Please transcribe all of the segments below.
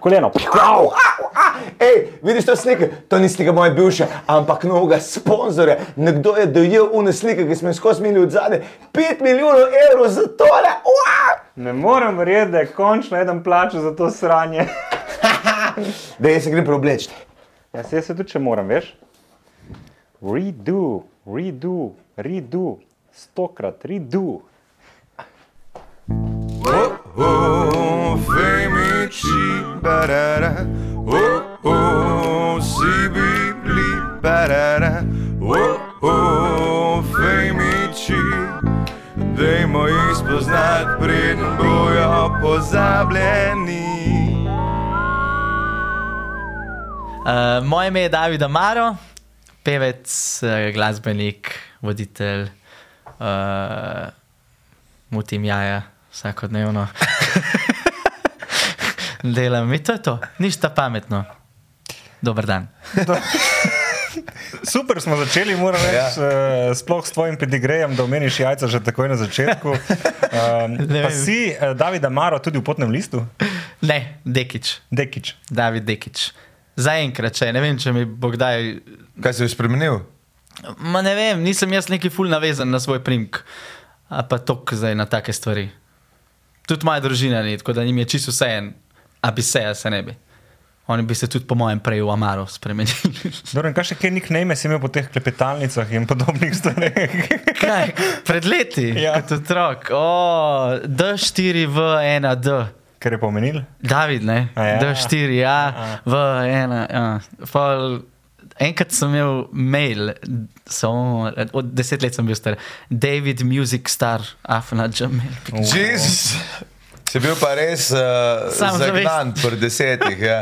koleno. Au, au, a. Ej, vidiš to sliko? To ni slika moje bivše, ampak novega sponzorja. Nekdo je dojel une slike, ki smo jih skozi imeli od zadaj. 5 milijonov evrov za tole. Wow! Ne morem verjeti, da je končno eden plačal za to sranje. Da jaz se grem preobleči. Ja, se jaz se tudi če moram, veš? Redo, redo, redo, stokrat, redo. Oh, femici, barara. Oh, oh, si bibli, barara. Oh, oh, femici. Dajmo jih spoznati, preden bojo pozabljeni. Uh, moje ime je David Amaro, pevec, uh, glasbenik, voditelj, uh, mutim jaja vsakodnevno. Delam in to je to, nič ta pametno. Dober dan. Super smo začeli, moram reči, ja. sploh s tvojim pedigrejem, da omeniš jajca že takoj na začetku. Um, Ne pa si eh, Davida Maro tudi v potnem listu? Ne, Dekič, Dekič. David Dekič. Zaenkrat, če ne vem, če mi bo kdaj. Kaj si spremenil? Ma ne vem, nisem jaz neki ful navezan na svoj primk, a pa tok zdaj na take stvari. Tudi moja družina ni, tako da jim je čisto vse en, a bi se, a se ne bi. Oni bi se tudi, po mojem, prej v Amaro spremenili. Dobro, kaj še kaj niknejme si imel po teh klepetalnicah in podobnih stvareh? Kaj, pred leti, Ja. kot otrok, oh, D4 v 1D. Ker je pomenil? David, ne, A ja. D4, ja, v 1. Ja. Pol, enkrat sem imel mail, samo od deset let sem bil star, David Music Star, afna Jamel. Jezus. Si bil pa res uh, zagnan pri desetih. Ja.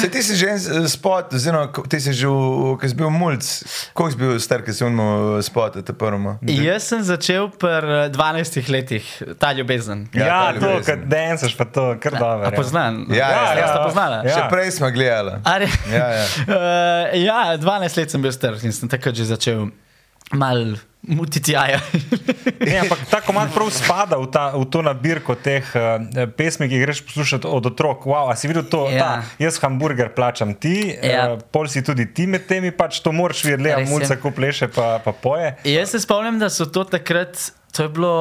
Se ti si že en s- spot, oziroma ti si že, v- ko si bil mulj, koliko si bil star, ki si unmo spot, te prvo. Jaz sem začel pri 12 letih, ta ljubezen. Ja, Ja, ta to, ljubezen. kad densaš, pa to, kar dobro. A poznan? Ja, ja, ja, ja. sta poznala. Ja. Še prej smo gledali. Ali, Ja, ja. Uh, ja, 12 let sem bil star in sem takrat že začel mal mutiti jaja. Ne, ampak ta komad prav spada v, ta, v to nabirko teh uh, pesmi, ki jih greš poslušati od otrok. Wow, a si videl to? Ja. Ta, jaz hamburger plačam ti, Ja. uh, pol si tudi ti med temi, pač to moraš videti, le mulce, ko pleše pa, pa poje. Jaz se spomnim, da so to takrat, to je bilo,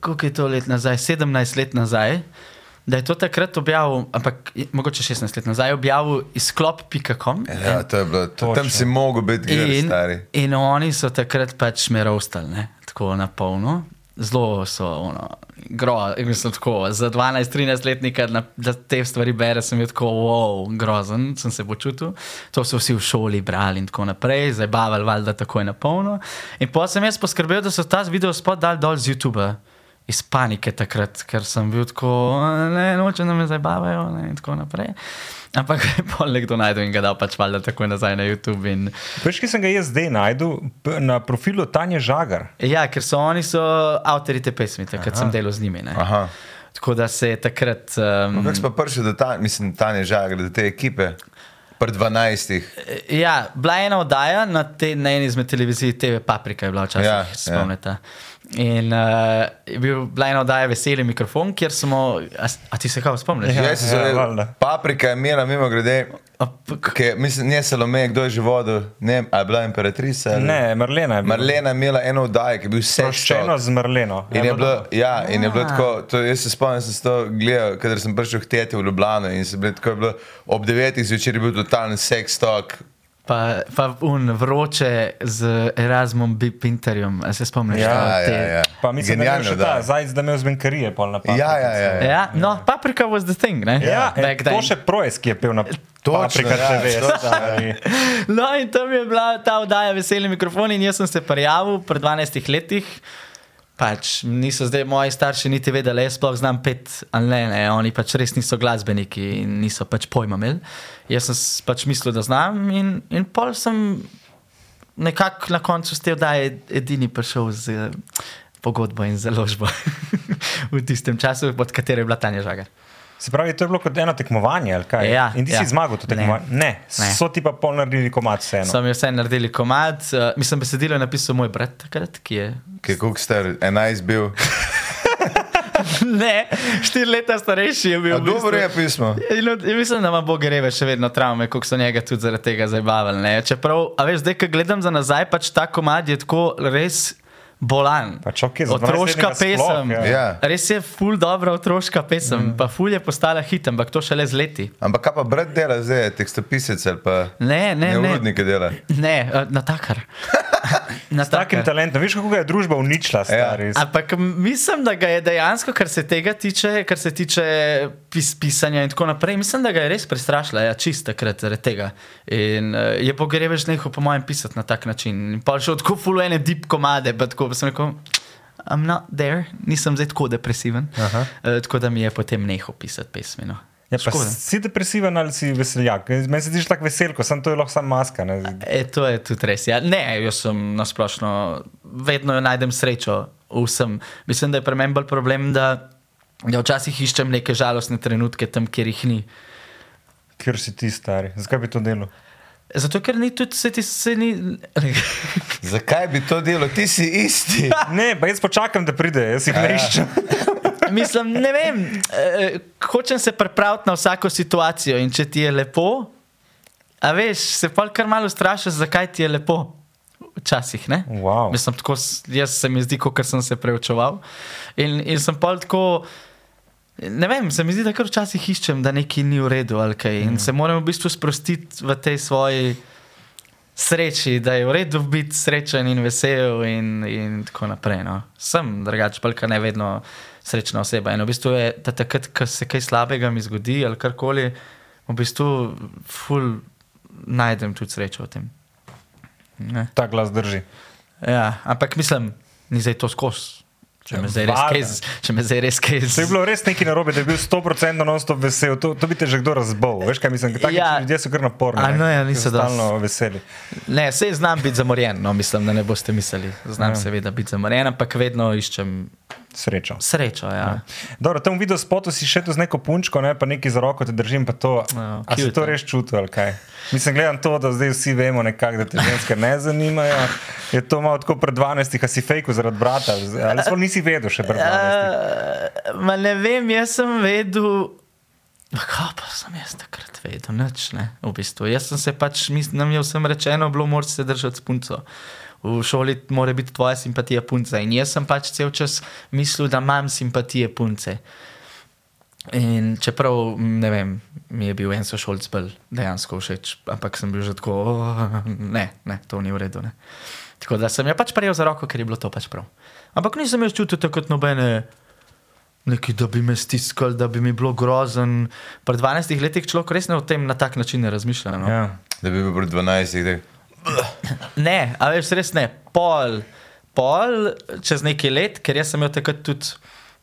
koliko je to let nazaj, 17 let nazaj. Da je to takrat objavil, ampak mogoče 16 let nazaj, objavil izklop.com. Ja, to je bilo, to, tam si mogel biti gre, In, stari. in oni so takrat pač me rovstali, ne? tako na polno. Zelo so, ono, gro, mislim, tako, za 12-13 letnika, na- da te stvari bere, sem bil tako, wow, grozen, sem se počutil. To so vsi v šoli brali in tako naprej, zabavali valjda takoj na polno. In potem sem jaz poskrbel, da so ta video spot dal dol z YouTube. Iz panike takrat, ker sem bil tako, ne, nočem, da me zabavajo ne, in tako naprej. Ampak pol nekdo najdel in ga dal pač valjda takoj nazaj na YouTube. In, Veš, ki sem ga jaz zdaj najdel na profilu Tanja Žagar. Ja, ker so oni so avtori te pesmi, takrat sem delal z njimi. ne. Aha. Tako da se je takrat. Um, Kako si pa prišel do ta, mislim, Tanja Žagar, do te ekipe? Pri 12. ja, bila je ena oddaja na, te, na eni izmed televizij, TV Paprika je bila včasih, Ja, ja, spomnite. In uh, je bil, bila je ena oddaja Veseli mikrofon, kjer smo. A, a ti se kaj spomniš? Ja. Ja, jaz sem ja, se valjda. Paprika je imela, mimo grede, A, p- k- ki, mislim, ne Salome, kdo je že vodil, ne, a je bila imperatrica? ali- Ne, Marlena je bila. Marlena je imela eno oddajo, ki je bil vse Proščeno z Marleno. In je bilo, ja, in je bilo Ah. tako, to, jaz se spomnim, sem se to gledal, kadar sem prišel k teti v Ljubljano in se bilo tako, je bilo, ob devetih zvečer je bil totalen seks talk. Pa, pa un vroče z Erasmom B. Pinterjem, se spomniš? Ja, Ja, te- ja, ja. Pa mislim, da je Genialno, ta da. zajec, da imel zmenkarije pol na papiku. Ja, ja, ja. ja. Ja, no, paprika was the thing, ne? Ja, Back to še Projs, ki je pel na Točno, Paprika ja, TV. točno, stari. No, in tam je bila ta oddaja Veseli mikrofon, in jaz sem se prijavil pred 12 letih. Pač niso zdaj moji starši niti vedeli, jaz sploh znam pet ali ne, ne, oni pač res niso glasbeniki in niso pač pojma imeli. Jaz sem s- pač mislil, da znam in, in pol sem nekako na koncu z te oddaje edini prišel z eh, pogodbo in založbo v tistem času, pod katero je bila Tanja Žagar. Se pravi, to je bilo kot eno tekmovanje, ali kaj? Ja, In ti ja. si zmagal to Ne. tekmovanje? Ne. Ne. So ti pa pol naredili komat vseeno. Sem jaz vse naredili komad, uh, mislim, besedilo je napisal moj brat takrat, ki je Ki je kuk star, 11 bil. ne, štiri leta starejši je bil. A v bistvu. dobro je pismo. In, in mislim, da ima Bog greve še vedno travme, koliko so njega tudi zaradi tega zabavali. ne. Čeprav, a veš, zdaj, ko gledam za nazaj, pač ta komad je tako res bolan. Otroška 12-letnega sploh, pesem. ja. Ja. Res je ful dobra otroška pesem, mm. pa ful je postala hit, ampak to šele z leti. Ampak kaj pa brat dela zdaj, tekstopisec ali pa Ne, ne, ne. urodnike dela? Ne, eh, na S takim talentom, veš, kako ga je družba uničila, stari. Ja. Ampak mislim, da ga je dejansko, kar se tega tiče, kar se tiče pis, pisanja in tako naprej, mislim, da ga je res prestrašila, ja, čist takrat zaradi tega. In uh, je pogrebež nehal, po mojem, pisati na tak način. In pa še tako fulujene deep komade, pa tako pa sem rekel. I'm not there, nisem zdaj tako depresiven. Uh, tako da mi je potem nehal pisati pesmi. No. Ja, pa si depresiven ali si veseljak? Meni se zdi tako veselko, sem to je lahko samo maska. Ne? E, to je tudi res. Ja. Ne, jaz sem nasplošno, vedno najdem srečo vsem. Mislim, da je pri meni bolj problem, da, da včasih iščem neke žalostne trenutke tam, kjer jih ni. Ker si ti stari. Zakaj bi to delal? Zato, ker ni tudi se ti se ni. Zakaj bi to delo? Ti si isti. Ne, pa jaz počakam, da pride, jaz jih ne iščem. Mislim, ne vem, eh, hočem se pripraviti na vsako situacijo in če ti je lepo, a veš, se pa kar malo strašiš, zakaj ti je lepo. Včasih, ne? Wow. Mislim, tako, jaz se mi zdi, kot sem se preučeval. In, in sem pa tako, ne vem, se mi zdi, da kar včasih iščem, da nekaj ni v redu ali kaj. In se moram v bistvu sprostiti v tej svoji sreči, da je v redu biti srečen in vesel in, in tako naprej. No. Sem drugače, pa ne vedno srečna oseba. In v bistvu je da takrat, ko se kaj slabega mi zgodi ali karkoli, v bistvu ful najdem tudi srečo v tem. Ne. Ta glas drži. Ja, ampak mislim, ni zdaj to skozi. Če me zdaj res če me zdaj res kaj. z- To je bilo res nekaj narobe, da je bil 100% non-stop vesel. To, to bi te že kdo razbol. Veš kaj mislim? Taki Ja. ja. ljudje so kar naporni. Ne, no, ja, niso so stalno veseli. Ne, sej znam biti zamorjen, no, mislim, da ne boste mislili. Znam Ja. ja. seveda biti zamorjen, ampak vedno iščem Srečo. srečo. Ja. Dobro, tam v video spotu si še tu z neko punčko, ne, pa neki za roko te držim, pa to. Ja, A si to ne. res čutil ali kaj? Mislim, gledam to, da zdaj vsi vemo nekako, da te ženske ne zanimajo. Je to malo tako pred 12, a si fejku zaradi brata, ali sploh nisi vedel še pred 12. Uh, ma ne vem, jaz sem vedel. Kaj pa sem jaz takrat vedel, nič ne, v bistvu. Jaz sem se pač, mis- nam je vsem rečeno, bilo moraš se držati s punco. V šoli mora biti tvoja simpatija punca. In jaz sem pač cel čas mislil, da imam simpatije punce. In čeprav, ne vem, mi je bil en sošolc bolj dejansko všeč, ampak sem bil že tako, "Oh, ne, ne, to ni v redu. Ne. Tako da sem jo pač prejel za roko, ker je bilo to pač prav. Ampak nisem jaz čutil takrat nobene, neki, da bi me stiskali, da bi mi bilo grozen. Pri 12 letih človek res ne o tem na tak način ne razmišlja. No? Ja. Da bi bil pri 12. Tak. Ne, a veš, res ne. Pol, pol čez nekaj let, ker jaz sem imel takrat tudi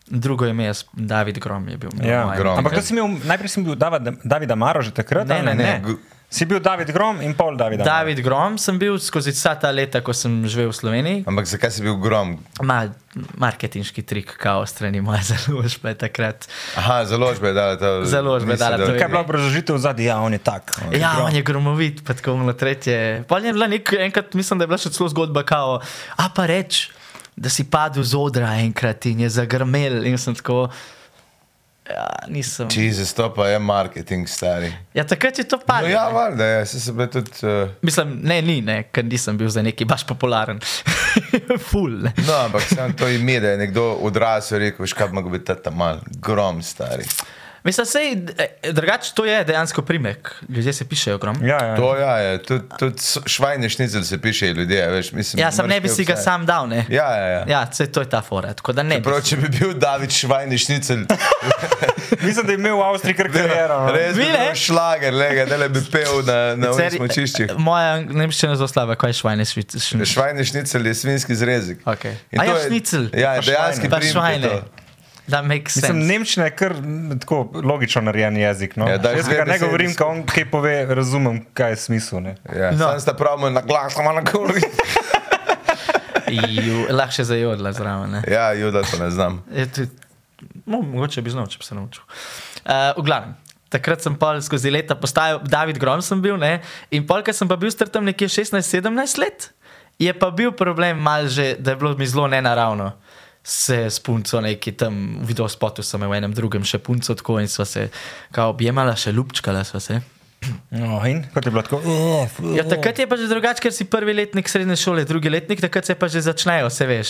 drugo ime, jaz, David Grom je bil. Ja, Grom. Ampak si imel, najprej si bil David, Davida Maro že takrat? Ne, ali ne, ne. Si bil David Grom in pol Davida. Maro. David Grom sem bil skozi vsa ta leta, ko sem živel v Sloveniji. Ampak zakaj si bil grom? Ma, marketinški trik, kao strani moje založbe takrat. Aha, založbe je dala to. Založbe je dala da- to. Kaj je bila obrazložitev zadnji? Ja, on je tak. On je Ja, Grom. on je gromovit, pa tako na tretje. Pa je bila nek, enkrat, mislim, da je bila še celo zgodba, kao, a pa reč, da si padel z odra enkrat in je zagrmel. In sem tako, ja, nisem. Jezus, to pa je marketing, stari. Ja, takrat je to No, padlo. ja, ne. valjda, ja, se se bile tudi. Uh, Mislim, ne, ni, ne, ker nisem bil za neki baš popularen. Ful. Ne. no, ampak samo to ime, da je nekdo odrasel in rekel, veš, kaj ima biti ta mal, grom, stari. Mislim, sej, eh, drugače to je dejansko primek. Ljudje se pišejo grom. Ja, ja. To ja, je, tudi, tudi švajne šnicel se piše ljudje, veš, mislim. Ja, sem ne bi si ga obstaja. sam dal, ne. Ja, ja, ja. Ja, sej, to je ta fora. Prav, če bi bil David švajni šnicel, Mislim, da je imel v Avstriji kar kariero. no. res bi bil šlager, lega, da le bi pel na, na Ceri- smočiščih. Moja nemščina je zelo slaba, kaj je švajne švic. Švajni šnicel je svinski zrezek. Okay. In A ja, je- šnicel. Ja, Pa dejanski Da. Mislim, nemščina je kar tako logično narejen jezik. No? Ja, daj Jaz ga ne govorim, ko on kaj pove, razumem, kaj je smisel. Ne? Ja, No. Sam sta pravimo na glas, samo na koli. Lahko še zajodla zraven. ne. Ja, juda to ne znam. Je tudi- No, mogoče bi znal, če bi se naučil. Uh, v glavnem. Takrat sem pol skozi leta postajal, David Grom sem bil, ne? in pol, ker sem pa bil star tam nekje 16-17 let, je pa bil problem mal že, da je bilo mi zelo nenaravno. Se s punco neki tam, v videospotu sem v enem drugem še punco tako in sva se kao objemala, še ljubčkala sva se. No, in kot je bilo tako. "Uh, fu." Ja, takrat je pa že drugače, ker si prvi letnik srednje šole, drugi letnik, takrat se pa že začnejo, se veš.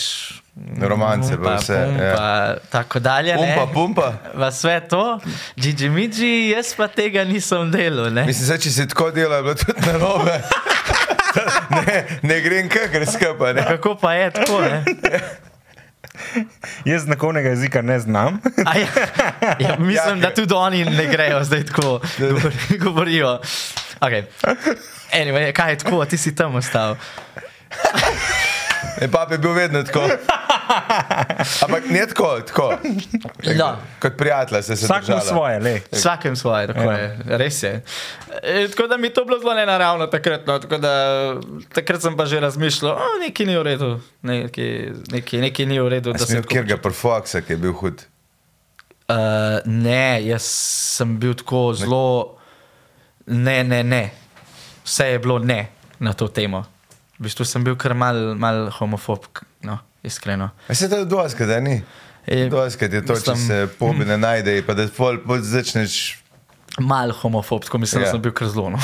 Romance, pa Pa, vse. pum, ja. pa tako dalje. ne. Pumpa, pumpa. V sve to, Gigi Miji, jaz pa tega nisem delal. Ne? Mislim, zdaj, če si tako delal, je bilo tudi narobe. ne, ne grem kakor skupaj. ne. Kako pa je tako? Ne? Jaz znakovnega jezika ne znam. Ja, ja, mislim, da tudi oni ne grejo zdaj tako, govori- govorijo. Okay. Anyway, kaj je tako, ti si tam ostal. E, pap je bil vedno tako. Ampak ne tako, tako. No. Kot prijatelj se je Vsak mu držala. svoje, le. Vsakem svoje, tako Ja. je, res je. E, tako da mi to bilo zelo nenaravno takrat. No, tako da, takrat sem pa že razmišljal, da nekaj ni v redu, nekaj, nekaj, nekaj ni v redu. da se Sem tako kjer ga profoksa, ki je bil hud. Uh, ne, jaz sem bil tako zelo. Ne, ne, ne. Vse je bilo ne na to temo. V bistvu sem bil kar mal, mal homofob, no, iskreno. A se to doskrat, da ni? E, Doskrat je to, če mislim- se pobi ne najde, pa da pol, pol začneš. Mal homofob, tako mislim, Ja. da sem bil kar zelo. No.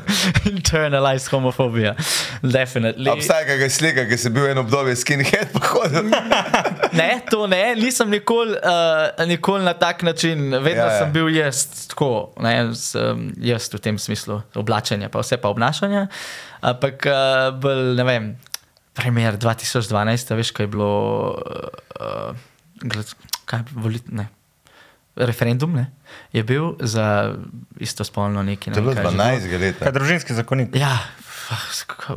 Internalized homofobija. Definitely. Obstaja kakšna slika, ki si bil eno obdobje skinhead, pa hodil. Ne, to ne, nisem nikoli, uh, nikoli na tak način, vedno Ja, ja, ja. sem bil jaz, tako, ne, jaz v tem smislu, oblačenja, pa vse pa obnašanja. Ampak, uh, bolj, ne vem, primer 2012, a veš, kaj je bilo, uh, gled, kaj volit, ne. Referendum ne, je bil za istospolno neki To je bilo vem, kaj je že bilo. 12 let. Kaj družinski zakonik. Ja,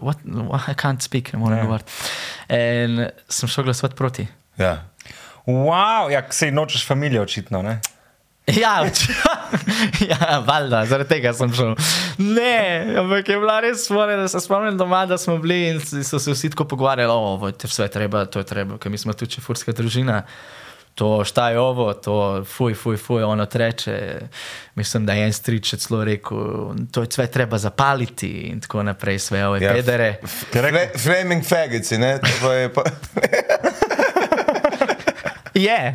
what, what, I can't speak, ne morem Ja. govoriti. In sem šel glasovati proti. Ja. Wow, ja, sej nočeš familije očitno, ne? Ja, oč- ja valjda, zaradi tega sem šel. Ne, ampak je bila res stvar, da se spomnim doma, da smo bili in so se vsi tako pogovarjali, ovo, je vse treba, to je treba, ker mi smo tu čefurska družina. To štaj ovo, to fuj, fuj, fuj, ono treče. Mislim, da je en strič celo rekel, to je sve treba zapaliti in tako naprej, sve ove ja, pedere. Fle, flaming faggots, ne? To je pa... Je.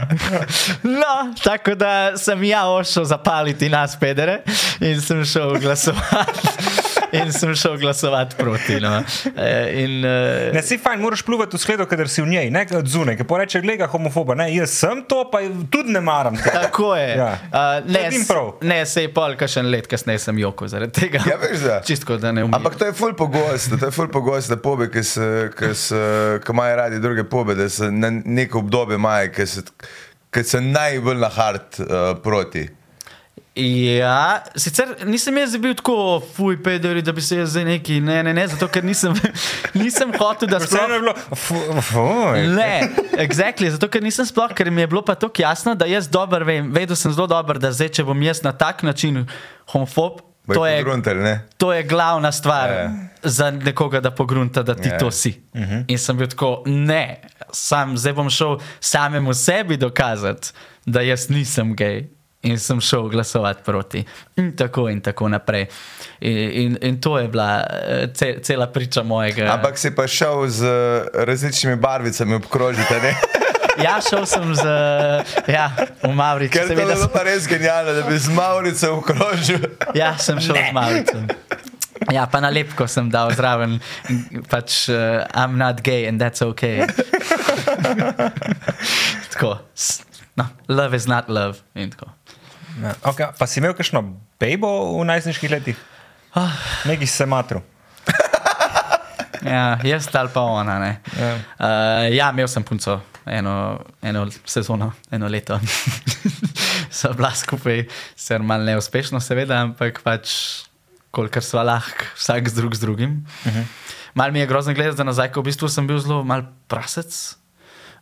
No, tako da sem ja ošel zapaliti nas, pedere, in sem šel glasovati. In sem šel glasovati proti. No. E, In, uh, Ne, si fajn, moraš pluvati v skledo, kadar si v njej, ne od zunaj, ki poreče, gleda homofoba. Ne, jaz sem to, pa tudi ne maram tega. Tako je. Ja. Uh, ne, prav. ne, se je pol, kakšen let kasneje sem joko zaradi tega. Ja, veš, da. Čistko, da ne. Ampak to je ful pogosto, to je ful pogosto, da pobe, ki se, ki se, ki imajo radi druge pobe, da se na neko obdobje imajo, ki se, se najbolj na hard uh, proti. Ja, sicer nisem jaz bil tako, fuj, pederi, da bi se jaz zdaj neki, ne, ne, ne, zato ker nisem, nisem hotel, da Vse je sploh. bilo, fu- fuj. Ne, exactly, zato ker nisem sploh, ker mi je bilo pa tako jasno, da jaz dobro vem, vedel sem zelo dobro, da zdaj, če bom jaz na tak način homofob, to je, grunter, ne? to je glavna stvar Ja. za nekoga, da pogrunta, da ti Ja. to si. In sem bil tako, ne, sam zdaj bom šel samemu sebi dokazati, da jaz nisem gej. In sem šel glasovati proti. In tako in tako naprej. In, in, in to je bila eh, ce, cela priča mojega. Ampak si pa šel z različnimi barvicami obkrožiti, ne? Ja, šel sem z, ja, v Mavrič. Ker to je seveda bilo sem- pa res genialno, da bi z Maurico obkrožil. Ja, sem šel z Mavricem. Ja, pa nalepko sem dal zraven, pač uh, I'm not gay and that's okay. tako. No, love is not love. In tako. Ja. Okay, pa si imel kakšno bejbo v najstniških letih? Ah. Neki se matru. Ja, jaz ali pa ona. Ne. Ja. Uh, ja, imel sem punco eno, eno sezono, eno leto. Sva bila skupaj, ser malo neuspešno, seveda, ampak pač kolikor sva lahko, vsak z drug z drugim. Uh -huh. Mal mi je grozno gledati za nazaj, ko v bistvu sem bil zelo mal prasec.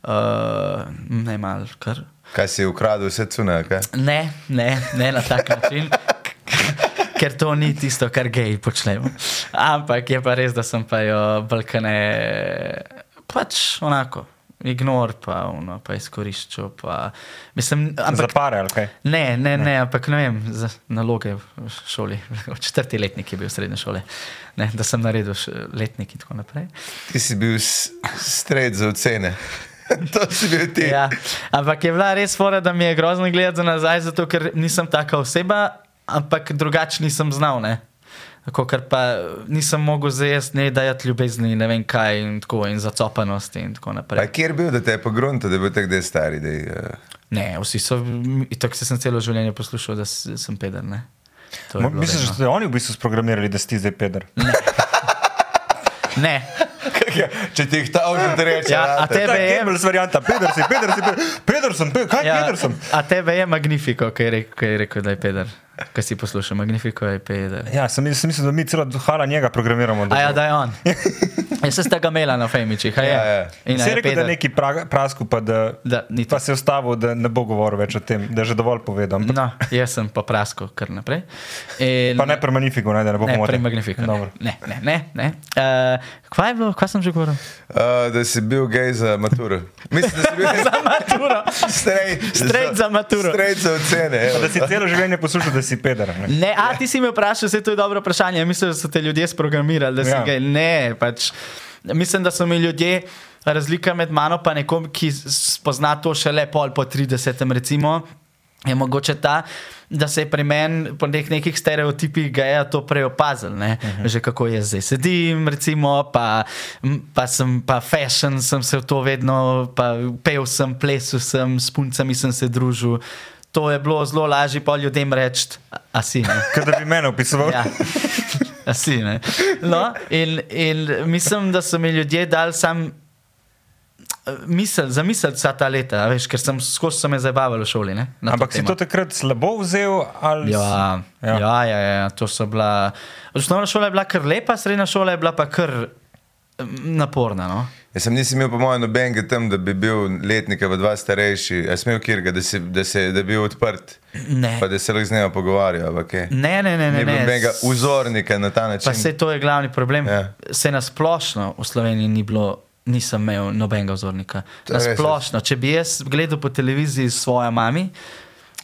Uh, ne mal, kar. Kaj si ukradel vse cune, kaj? Ne, ne, ne na tak način. Ker to ni tisto, kar geji počnemo. Ampak je pa res, da sem pa jo balkane, pač onako, ignor, pa, ono, pa izkoriščal. Pa, mislim, Za ampak, pare ali kaj? ne, ne, ne, ampak ne vem, za naloge v šoli. Četrti letnik je bil srednje šole, ne, da sem naredil letnik in tako naprej. Ti si bil stred za ocene. to si bil ti. Ja. Ampak je bila res fora, da mi je grozno gledati za nazaj, zato ker nisem taka oseba, ampak drugače nisem znal. Ne? Tako, ker pa nisem mogel zajesti, ne dajati ljubezni, ne vem kaj, in, tako, in zacopanosti in tako Pa naprej. kjer bil, da te je pogrunto, da je bil tako dej stari? Dej, uh... Ne, vsi so, tako se sem celo življenje poslušal, da sem peder. Ne? To je Mo- bilo Misliš, da ste oni v bistvu sprogramirali, da si ti zdaj peder? Ne. Če ti jih ta avto reče, Ja, a rate. tebe je- Goebbels varianta, peder si, peder si, peder sem, kaj Ja, peder sem? a tebe je magnifiko, ki je rekel, je da je peder. Kaj si poslušal, magnifiko je peder. Ja, sem, sem mislil, da mi celo duhala njega programiramo. A ja, da je on. Jaz sem tega imela na Femičih. Ja, ja. Se je rekel, da peder. je neki pra, prasku, pa da, Da, pa se je ustavil, da ne bo govoril več o tem, da je že dovolj povedal. Ampak No, jaz sem pa prasko kar naprej. In, Pa ne pri Magnifiku, ne, da ne bo ne, pomote. pri Magnifiku. Ne, ne, ne. ne, ne. Uh, kaj je bilo, kaj sem že govoril? Uh, da si bil gej za maturo. Mislim, da si bil Za maturo. straight, Straight za maturo. Straight za ocene. Da si celo življenje poslušal, da si peder. Ne? Ne, a ti si me vprašal, se to je dobro vprašanje. Mislim, da so te ljudje sprogramirali, da si Ja. ja. gej. Ne, pač, mislim, da so mi ljudje. Razlika med mano in nekom, ki spozna to šele pol po 30, recimo, je mogoče ta, da se je pri meni po nek nekih stereotipih geja to prej opazil. Uh -huh. Že kako jaz zdaj sedim, recimo, pa, pa sem pa fashion, sem se v to vedno, pa pel sem, plesal sem, s puncami sem se družil. To je bilo zelo lažje pa ljudem reči, a- si. Kot da bi mene opisoval. Ja. A si, ne. No, in, in mislim, da so mi ljudje dali sam misel, za misel vsa ta leta, veš, ker sem skozi se me zabaval v šoli. Ne, Ampak si to takrat slabo vzel? Ali... s- Ja, ja. Ja, ja, ja, to so bila. Osnovna šola je bila kar lepa, srednja šola je bila pa kar naporna. No? Jaz sem nisem imel, po mojem, nobenega tam, da bi bil letnik ali dva starejši. Jaz sem imel kirga, da, si, da, se, da bi bil odprt. Ne. Pa da se lahko z njima pogovarjal. kaj. Ne, ne, ne, ne. Ne. nobenega vzornika na ta način. Pa se to je glavni problem. Ja. Se nasplošno v Sloveniji ni bilo. Nisem imel nobenega vzornika. Res, Nasplošno, če bi jaz gledal po televiziji s svojo mami,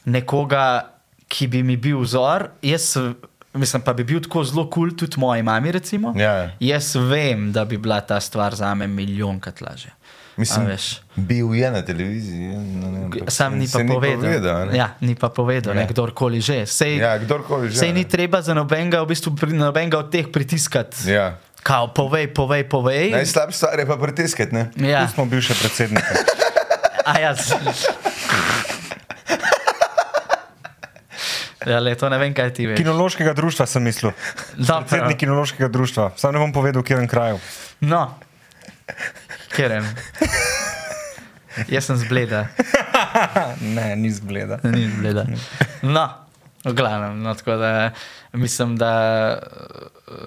nekoga, ki bi mi bil vzor, jaz mislim, pa bi bil tako zelo kul, cool, tudi moji mami, recimo. Ja. Jaz vem, da bi bila ta stvar za me milijonkrat lažja. Mislim, bil je na televiziji. ja, no, ne, ampak Sam ni pa povedal. povedal ne. ja, ni pa povedal, Ja. ne, kdorkoli že. Sej, Ja, kdorkoli že, Sej ni ne. treba za nobenega, v bistvu, nobenega od teh pritiskati. Ja. Kao, povej, povej, povej. Najslabša stvar je pa pritiskati. Ne? Ja, Tu smo bivše predsednike. a jaz. Ja, le, to ne vem, kaj ti veš. Kinološkega društva sem mislil. Predsednik kinološkega društva. Sam ne bom povedal, kje je kraju. No, keren. Jaz sem zbleda, Ne, ni zgleda. ni zbleda. No, v glavnem, no, tako da mislim, da,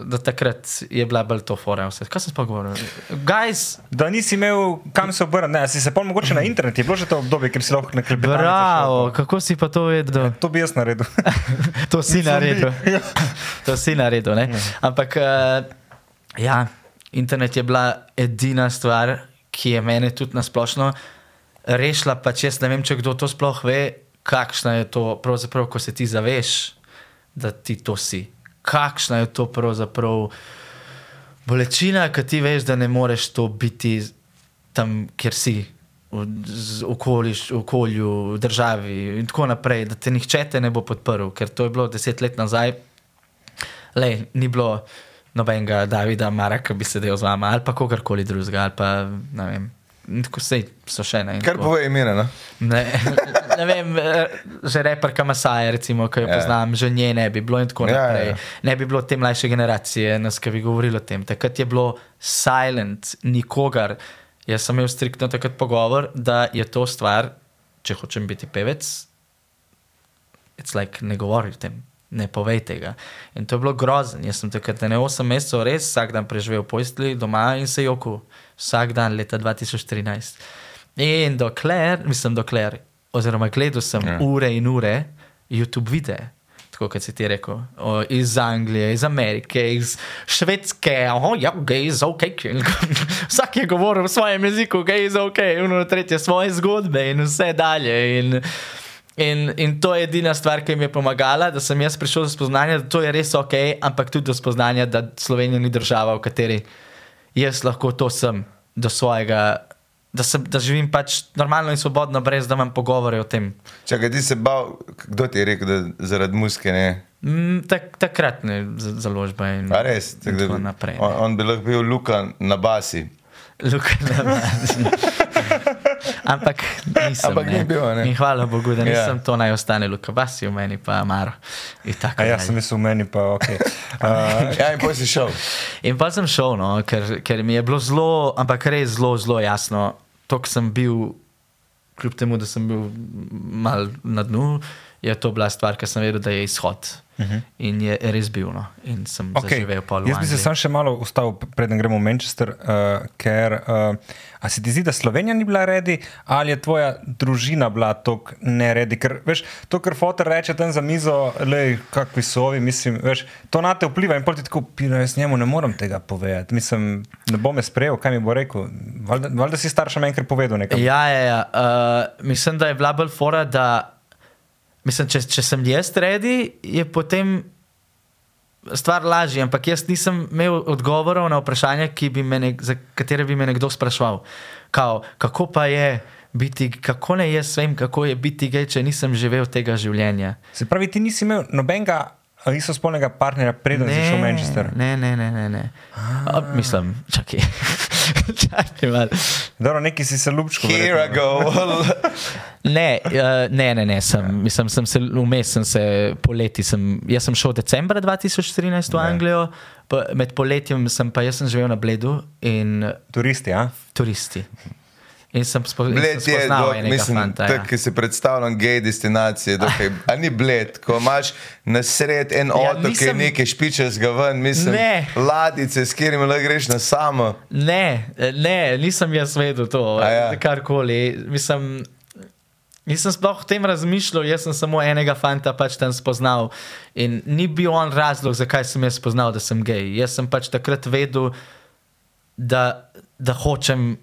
da takrat je bila bolj to fora. Kaj sem pa govoril? Guys, Da nisi imel kam se obrniti, si se pol mogoče na internet, je bilo že to obdobje, ker si lahko na klepetu. bravo, kako si pa to vedel? To bi jaz naredil. To si naredil. to si naredil. Ne? Ampak uh, ja, internet je bila edina stvar, ki je mene tudi nasplošno rešila. Pa če jaz ne vem, če kdo to sploh ve, kakšna je to, pravzaprav, ko se ti zaveš, da ti to si. Kakšna je to pravzaprav bolečina, ki ti veš, da ne moreš to biti tam, kjer si. V z- okoliš, okolju, v državi in tako naprej, da te nihče te ne bo podprl, ker to je bilo deset let nazaj, le ni bilo nobenega Davida Mara, ki bi sedel z vama ali pa kogarkoli drugega, ali pa ne vem. Tako sej so še ne. Kar pove imena. Ne, ne vem, eh, že reperka Masaja, recimo, ki jo Ja. ja. poznam, že nje ne bi bilo in tako Ja, naprej. ja. Ne bi bilo te mlajše generacije, nas, ki bi govorili o tem. Takrat je bilo silent, nikogar. Jaz sem imel striktno takrat pogovor, da je to stvar, če hočem biti pevec, it's like, ne govori o tem. Ne povej tega. In to je bilo grozno. Jaz sem takrat ne 8 mesecev res vsak dan preživel v postelji doma in se jokal. Vsak dan leta 2013. In dokler, mislim, dokler, oziroma gledal sem Ja. ja. ure in ure YouTube videe. Tako kot si ti rekel, o, iz Anglije, iz Amerike, iz Švedske, oh, ja, gej je ok. Vsak je govoril v svojem jeziku, gej je ok, uno tretje svoje zgodbe in vse dalje. In, in, in to je edina stvar, ki mi je pomagala, da sem jaz prišel do spoznanja, da to je res ok, ampak tudi do spoznanja, da Slovenija ni država, v kateri jaz lahko to sem do svojega da, se, da živim pač normalno in svobodno, brez da imam pogovore o tem. Čakaj, ti se bal, kdo ti je rekel, da zaradi muske ne? Mm, tak, takrat ne založba in, A res? in Tako da, naprej. on, on bi lahko bil Luka na basi. Luka na Ampak nisem. Ampak ni ne. bil, ne? In hvala Bogu, da Ja. nisem to naj ostane Luka Basi, v meni pa Maro. In tako A ja, dalje. sem mislil, meni pa ok. Uh, Ja, in poj si šel. In pa sem šel, no, ker, ker mi je bilo zelo, ampak res zelo, zelo jasno, kar sem bil, kljub temu, da sem bil mal na dnu, je to bila stvar, ki sem vedel, da je izhod. Uh -huh. In je res bil, no. in sem okay. Zaživel pol. v Jaz bi se sam še malo ustavil, preden gremo v Manchester, uh, ker uh, a se ti zdi, da Slovenija ni bila redi, ali je tvoja družina bila tako neredi? Ker veš, to, kar fotor reče tam za mizo, le kakvi so ovi, mislim, veš, to na te vpliva in ti tako, pino, jaz njemu ne morem tega povedati. Mislim, ne bo me sprejel, kaj mi bo rekel. Valjda, valjda si staršem enkrat povedal nekaj. Ja, ja, ja. Uh, mislim, da je bila bolj fora, da mislim, če, če sem jaz redi, je potem stvar lažja, ampak jaz nisem imel odgovorov na vprašanja, bi nek, za katere bi me nekdo spraševal. Kao, kako pa je biti, kako ne jaz vem, kako je biti gej, če nisem živel tega življenja. Se pravi, ti nisi imel nobenega istospolnega partnerja, preden si šel v Manchester. ne, ne, ne, ne. ne. A, mislim, čakaj. Čakaj malo. Dobro, neki si se ljubčko. Here I go. Ne, uh, ne, ne, ne, sem, mislim, sem se vmes, sem se poleti, sem, jaz sem šel decembra 2013 v Anglijo, pa, med poletjem sem pa jaz sem živel na Bledu in Turisti, ja? turisti. In sem, je, spoznal fanta. tako, Ja. ki si predstavljam gej destinacije. Dokaj, a ni bled, ko imaš na sred en Ja, otok, ki je nekaj špičarskega ven, mislim, Ne. ladice, s katerimi lahko greš na samo. Ne, ne, nisem jaz vedel to, A ja. karkoli. Mislim, Nisem sploh o tem razmišljal, jaz sem samo enega fanta pač tam spoznal. In ni bil on razlog, zakaj sem jaz spoznal, da sem gej. Jaz sem pač takrat vedel, da, da hočem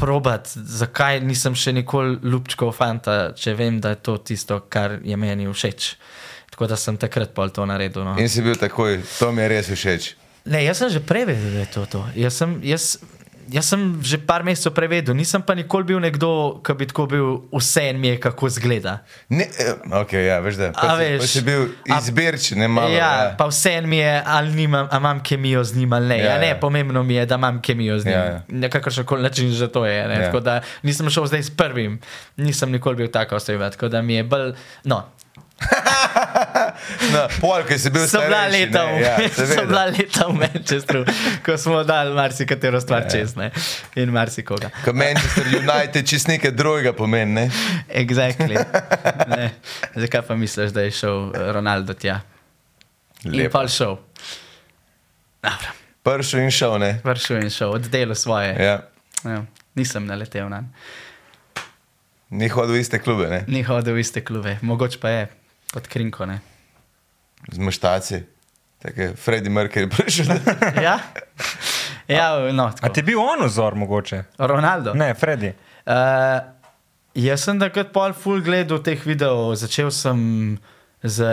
probat, zakaj nisem še nikoli ljubčkov fanta, če vem, da je to tisto, kar je meni všeč. Tako da sem takrat pol to naredil. No. In si bil takoj, to mi je res všeč. Ne, jaz sem že prej vedel, da je to. to. Jaz, sem, jaz, jaz sem že par mesecev prej vedel, nisem pa nikoli bil nekdo, ki bi tako bil, vse en mi je, kako zgleda. Ne, eh, ok, ja, veš, da A pa si, veš, pa si bil a- izbirčen, ne malo. ja, pa vse en mi je, ali nimam, imam kemijo z njim ali ne. Ja, Ja, ne, ja. pomembno mi je, da imam kemijo z njim. Ja, Ja, ja. ja. Na kakršen koli način že to je. Ne? Ja. Ja. Tako da nisem šel zdaj s prvim, nisem nikoli bil tako oseba. Tako da mi je bolj. No, No, pol, ki si bil so bila leta, ne, ja, seveda. bila leta v Manchesteru, ko smo dali marsikatero stvar ja. čez ne? in marsikoga. Ko Manchester United čist nekaj drugega pomeni, ne? Exactly. Ne. Zakaj pa misliš, da je šel eh, Ronaldo tja? In Lepo. pa šel. Dobro, Pršel in šel, ne? vršil in šel, oddelal svoje. Ja. Ja, nisem naletel na njega. Ni hodil v iste klube, ne? Ni hodil v iste klube, mogoče pa je pod krinko. Ne? Z maštaci. Tako je Freddie Mercury prišel. Ja, ja no, A tako. ti je bil on vzor mogoče? Ronaldo. Ne, Freddy. Uh, jaz sem takrat pol full gledal teh videov, začel sem z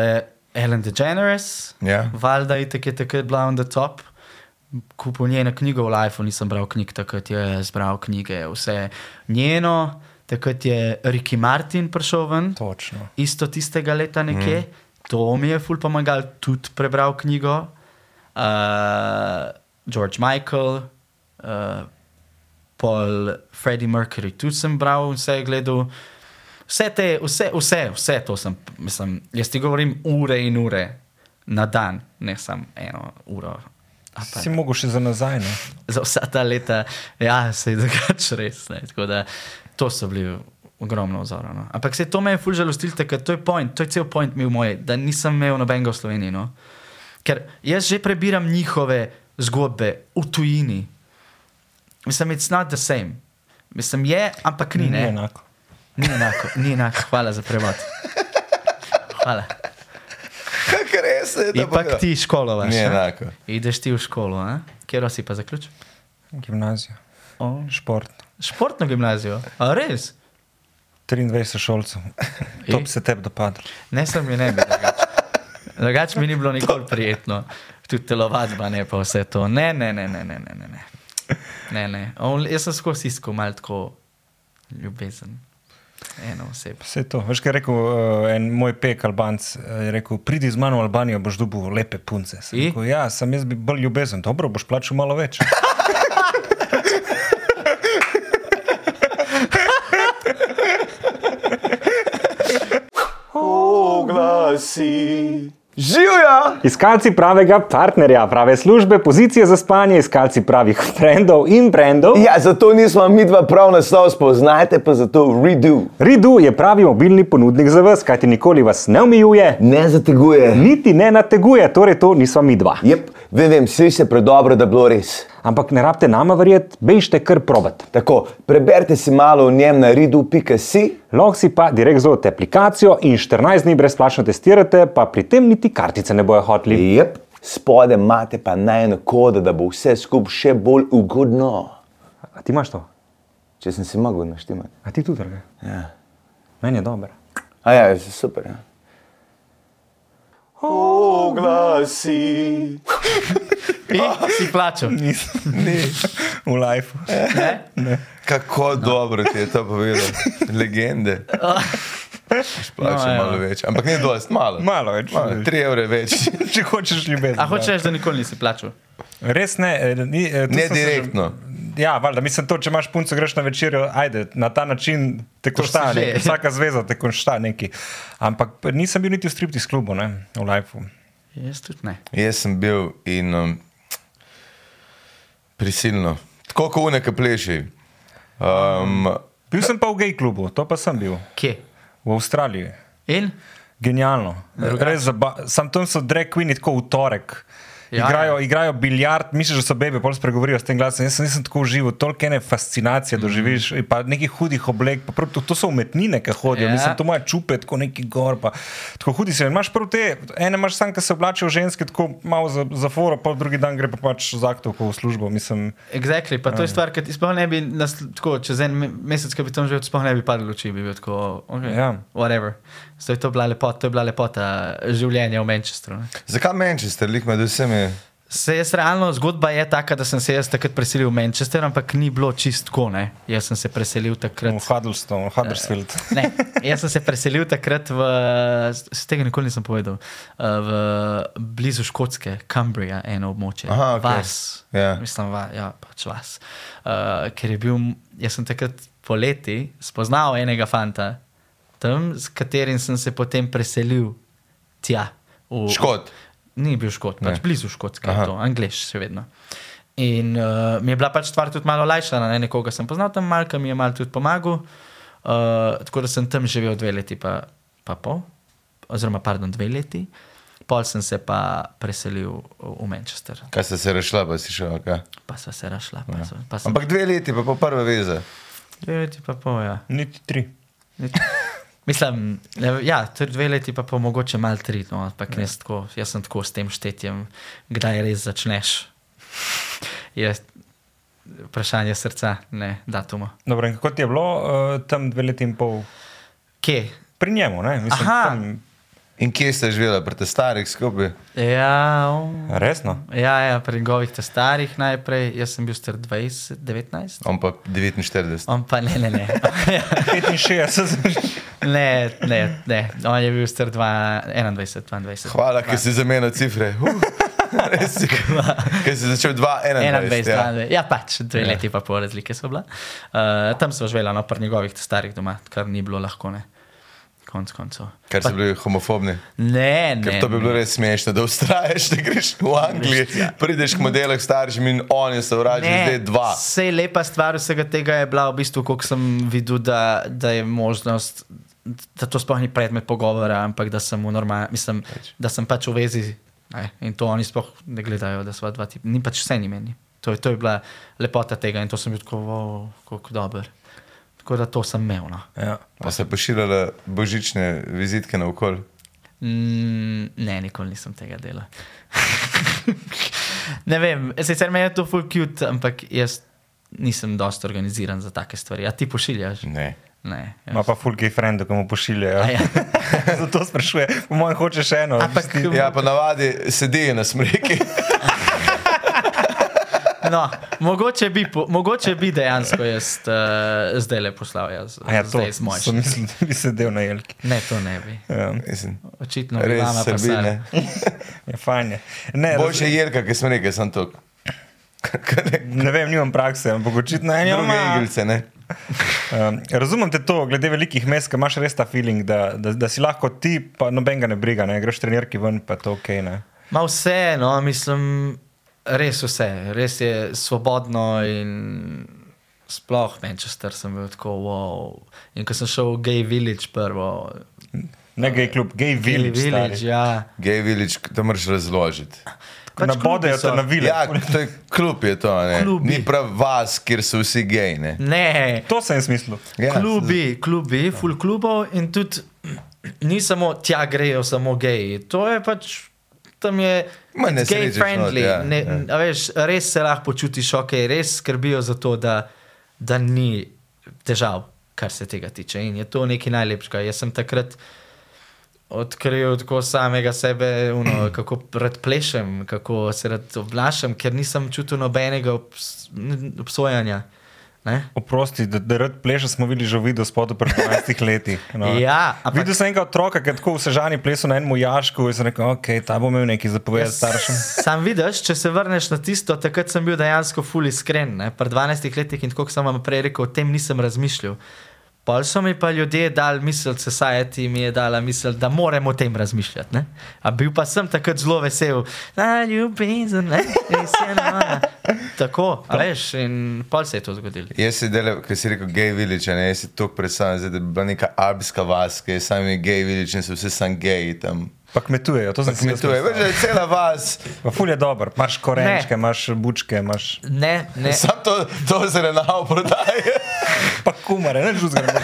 Ellen DeGeneres, Ja. valjda je tako je takrat bila on the top. Kupil njeno knjigo v Lifeu, nisem bral knjig, takrat je zbral knjige, vse njeno, takrat je Ricky Martin prišel ven, Točno. isto tistega leta nekje. Mm. To mi je ful pomagal, tudi prebral knjigo. Uh, George Michael, uh, Paul, Freddie Mercury, tudi sem bral, vse gledal. Vse, te, vse, vse, vse to sem, mislim, jaz ti govorim ure in ure na dan, ne samo eno uro. Pa Si mogel še za nazaj, ne? za vsa ta leta, ja, se je drugače res. Ne. Tako da to so bili ogromno vzorov. No. Ampak se to me je fulž žalostil, ker to je point, to je cel point mil moj, da nisem imel nobenega v Sloveniji. No. Ker jaz že prebiram njihove zgodbe v tujini. Mislim, it's not the same. Mislim, je, ampak ni. Ni ne. enako. Ni enako, ni enako. Hvala za prevod. Hvala. Kako res je, da Ipak ti školovaš. Ni a? enako. Ideš ti v šolo, a? kjer si pa zaključil? Gimnazijo, Oh. šport. Športno gimnazijo, a res? 23 šolcev. To bi se tebi dopadlo. Ne, sem mi ne bi. Drugače mi ni bilo nikoli prijetno, tudi telovadba, ne pa vse to. Ne, ne, ne, ne, ne, ne. ne, ne. ne. On, jaz sem skozi iskal malo tako ljubezen. Eno osebo. Vse to. Veš, kaj je rekel uh, en moj pek Albanc, eh, je rekel, pridi z mano v Albanijo, boš dobil lepe punce. Sem? Rekel, ja, sem jaz bi bolj ljubezen, dobro, boš plačal malo več. Oglasi. Živijo! Iskalci pravega partnerja, prave službe, pozicije za spanje, iskalci pravih frendov in brendov. Ja, zato nismo mi dva prav naslov spoznajte, pa zato redo. Ridu je pravi mobilni ponudnik za vas, kajti nikoli vas ne omejuje, Ne zateguje. niti ne nateguje, torej to nisva mi dva. Jep, vem, vem, sliši se predobro, da bilo res. Ampak ne rabite nama verjeti, bežite kar provat. Tako, preberite si malo o njem na redu.si. Lahko si pa direkt zovete aplikacijo in 14 dni brezplačno testirate, pa pri tem niti kartice ne bojo hotli. Jep, spode imate pa najno kodo, da bo vse skupaj še bolj ugodno. A ti imaš to? Če sem si mogel naštimati. A ti tudi, drage? Ja. Meni je dobro. A ja, je super. Ja. Oglasi. Ti si plačal. Nisem, ni, v lifeu. Kako dobro ti je to povedal. Legende. Plačam No, malo več. Ampak ne dosti, malo. Malo več. Malo, tri evre več. Če hočeš ljubezen. A hočeš da nikoli nisi plačal? Res ne, eh, ni, eh, to Ne se že- direktno. Ja, valjda, mislim, to, če imaš punco, greš na večerjo, ajde, na ta način te košta, vsaka zveza te košta nekaj. Ampak nisem bil niti v striptis klubu, ne, v lifeu. Jaz tudi ne. Jaz sem bil in um, prisilno. Tako kot uneka pleši. Um, Bil sem pa v gej klubu, to pa sem bil, Kje? v Avstraliji. In? Genialno. Res zaba- Sam tam so drag queeni tako v torek. Ja, igrajo, ja. igrajo biljard, misliš, da so bebe, pol spregovorijo s tem glasom. Jaz sem, nisem tako užival, toliko ene fascinacije doživiš, mm. pa nekih hudih oblek, pa prav, to, to so umetnine, ki hodijo. Ja. Ja. Mislim, to moja čupe, tako neki gor, pa tako hudi se. Imaš prav te, ene imaš sam, ki se oblačijo ženske, tako malo za, za foro, pa drugi dan gre pa pač z aktovko v službo. Mislim, Exactly, pa to je stvar, ki ti sploh ne bi, nas, tako, čez en me- mesec, ki bi tam živel, sploh ne bi padlo luči, bi bil tako, okay, Ja. whatever. So, to, je bila lepota, to je bila lepota življenja v Manchesteru. ne. zakaj Manchester, lik med vsemi? Se jaz realno, zgodba je taka, da sem se jaz takrat preselil v Manchester, ampak ni bilo čist tako, ne. Jaz sem se preselil takrat. v Huddlestone, v Huddersfield. Ne, jaz sem se preselil takrat v, z tega nikoli nisem povedal, eh, v blizu Škotske, Cumbria, eno območje. Aha, okej. Vas, Ja. mislim, va, ja, pač vas. Uh, ker je bil, jaz sem takrat poleti spoznal enega fanta, tam, s katerim sem se potem preselil tja. V, Škot. Ni bil škot, pač Ne. blizu škotske, Aha. to, angliš, še vedno. In uh, mi je bila pač stvar tudi malo lajšana, ne? nekoga sem poznal tam, malka mi je malo tudi pomagal. Uh, tako da sem tam živel dve leti, pa, pa pol, oziroma pardon, dve leti. Pol sem se pa preselil v Manchester, Kaj ste se rešila, pa si šel? Okay? pa sva se rašla. Pa, sva, pa sem, Ampak dve leti, pa po prve veze. dve leti pa pol, ja. Niti tri. Mislim, ja, tudi dve leti, pa, pa mogoče malo tri. No, ampak jaz, tako, jaz sem tako s tem štetjem, kdaj res začneš. Je vprašanje srca, ne datuma. Dobro, in kako ti je bilo uh, tam dve leti in pol? Kje? Pri njemu, ne? Mislim, Aha. tam, In kje ste živeli, pri te starih skupaj? Ja, um, resno. ja, ja, pri njegovih te starih najprej, jaz sem bil star 20, 19. On pa 49. On pa ne, ne, ne. 65. ne, ne, ne. On je bil star dva- 21, 22. Hvala, ker si zamenjal cifre. Uh. Ker si začel 2-21. 21, Ja. ja. ja, pač dve Ja. ja. leti pa pol razlike so bila. Uh, tam smo živeli, no, pri njegovih starih doma, kar ni bilo lahko, ne. Konc koncev. Ker so bili homofobni. Ne, ne. Ker to bi bilo ne. res smešno, da ustraješ, da greš v Anglijo, prideš k modelu staršem in oni so vražni, zdaj dva. Sej lepa stvar vsega tega je bila v bistvu, koliko sem videl, da, da je možnost, da to sploh ni predmet pogovora, ampak da sem v normalnem, mislim, da sem pač v vezi. Ne, in to oni sploh ne gledajo, da so dva tipa. Ni pač vse ni meni. To, je- to je bila lepota tega in to sem bil tako, wow, kako dober. Tako da to sem imel. No. Ja. Pa se pošiljale božične vizitke na okol. Mm, ne, nikoli nisem tega dela. ne vem, sicer me je to full cute, ampak jaz nisem dosti organiziran za take stvari. A ti pošiljaš? Ne. Ne. Ma pa fulki friend, ko mu pošiljajo. Ja. Zato sprašuje, po mojem, hoče še eno. Ampak Ja, pa navadi sedi na smreki. No, mogoče, bi, po- mogoče bi dejansko jaz uh, zdaj le poslal jaz, A ja, to zdaj z mojim. sem mislil, da bi sedel na jelki. Ne, to ne bi. Um, Mislim, Očitno bi pa srbine. je fajn. je. Ne, Boljše jelka, ki smo rekli, sem to. ne vem, nimam prakse, ampak očitno je Druge igrice, ne? Um, razumem te to, glede velikih mest, imaš res ta feeling, da, da, da si lahko ti, pa noben ga ne briga, ne greš trenirki ven, pa to ok. Ne? Ma vse, no, mislim, res vse, res je svobodno in sploh Manchester sem bil tako wow. In ko sem šel v Gay Village prvo, Ne gej klub, gej Gay village. Village, stari. ja. Gay village, to moraš razložiti. Ko nabodejo te na vile. Ja, to je klub, je to, ne? Klubi. Ni prav vas, kjer so vsi gej, ne? Ne, To sem jaz mislil. Ja, klubi, klubi, full klubov in tudi ni samo tja grejo samo geji. To je pač. Tam je gay friendly. not, ja, ne, ja. a Veš, res se lahko počutiš ok, res skrbijo za to, da, da ni težav, kar se tega tiče. In je to nekaj najlepšega. Jaz sem takrat odkril tako samega sebe, uno, kako rad plešem, kako se rad obnašam, ker nisem čutil nobenega obs obsojanja. Ne? Oprosti, da, da rad pleše, smo videli že v videu spodu pred 12 leti. No. Ja, ampak- Videl sem enega otroka, ki je tako v sežani plesal na enem jašku in sem rekel, ok, ta bo imel nekaj zapovedati staršem. Sam vidiš, če se vrneš na tisto, takrat sem bil dejansko fully iskren. ne. Pri 12 letih in tako sem vam prej rekel, o tem nisem razmišljal. Pol so mi pa ljudje dali misel, society mi je dala misel, da moramo o tem razmišljati. Ne? A bil pa sem takrat zelo vesel, da ljubezen, ne, res je ena. Tako, a veš, in pol se je to zgodilo. Jaz si delal, ki si rekel gay village, ne? jaz si to predstavljam, da bi bila neka alpska vas, ki je sami gay village in so vsi sam gay tam. Pa kmetujejo, to To je, veš, da je cela vas. Pa ful je dober, imaš korenčke, imaš bučke, imaš Ne, ne, Sam to, to se ne nao prodaje, pa kumare, ne žuzgare.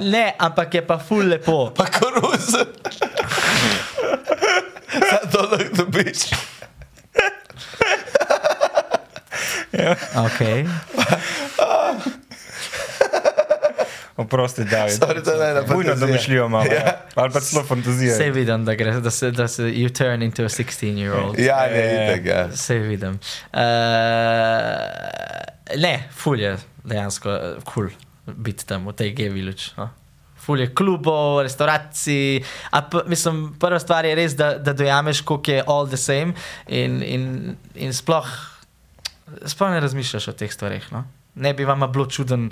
ne, ampak je pa ful lepo. pa koruze. Sam to lahko dobiš. Okay. Oprosti, to je ena Bujno fantazija. domišljijo malo. Ja. Ja. Ali pa celo fantazijo. Sej vidim, da, gre, da, se, da se you turn into a 16-year-old. Ja, ne, Ja. itek, ja. Vse vidim. Uh, ne, ful je dejansko kul cool biti tam v tej G-Village. No. Ful je klubov, restauracij. p- Mislim, prva stvar je res, da, da dojameš, koliko je all the same in, in, in sploh, sploh ne razmišljaš o teh stvareh. No. Ne bi vam bilo čuden.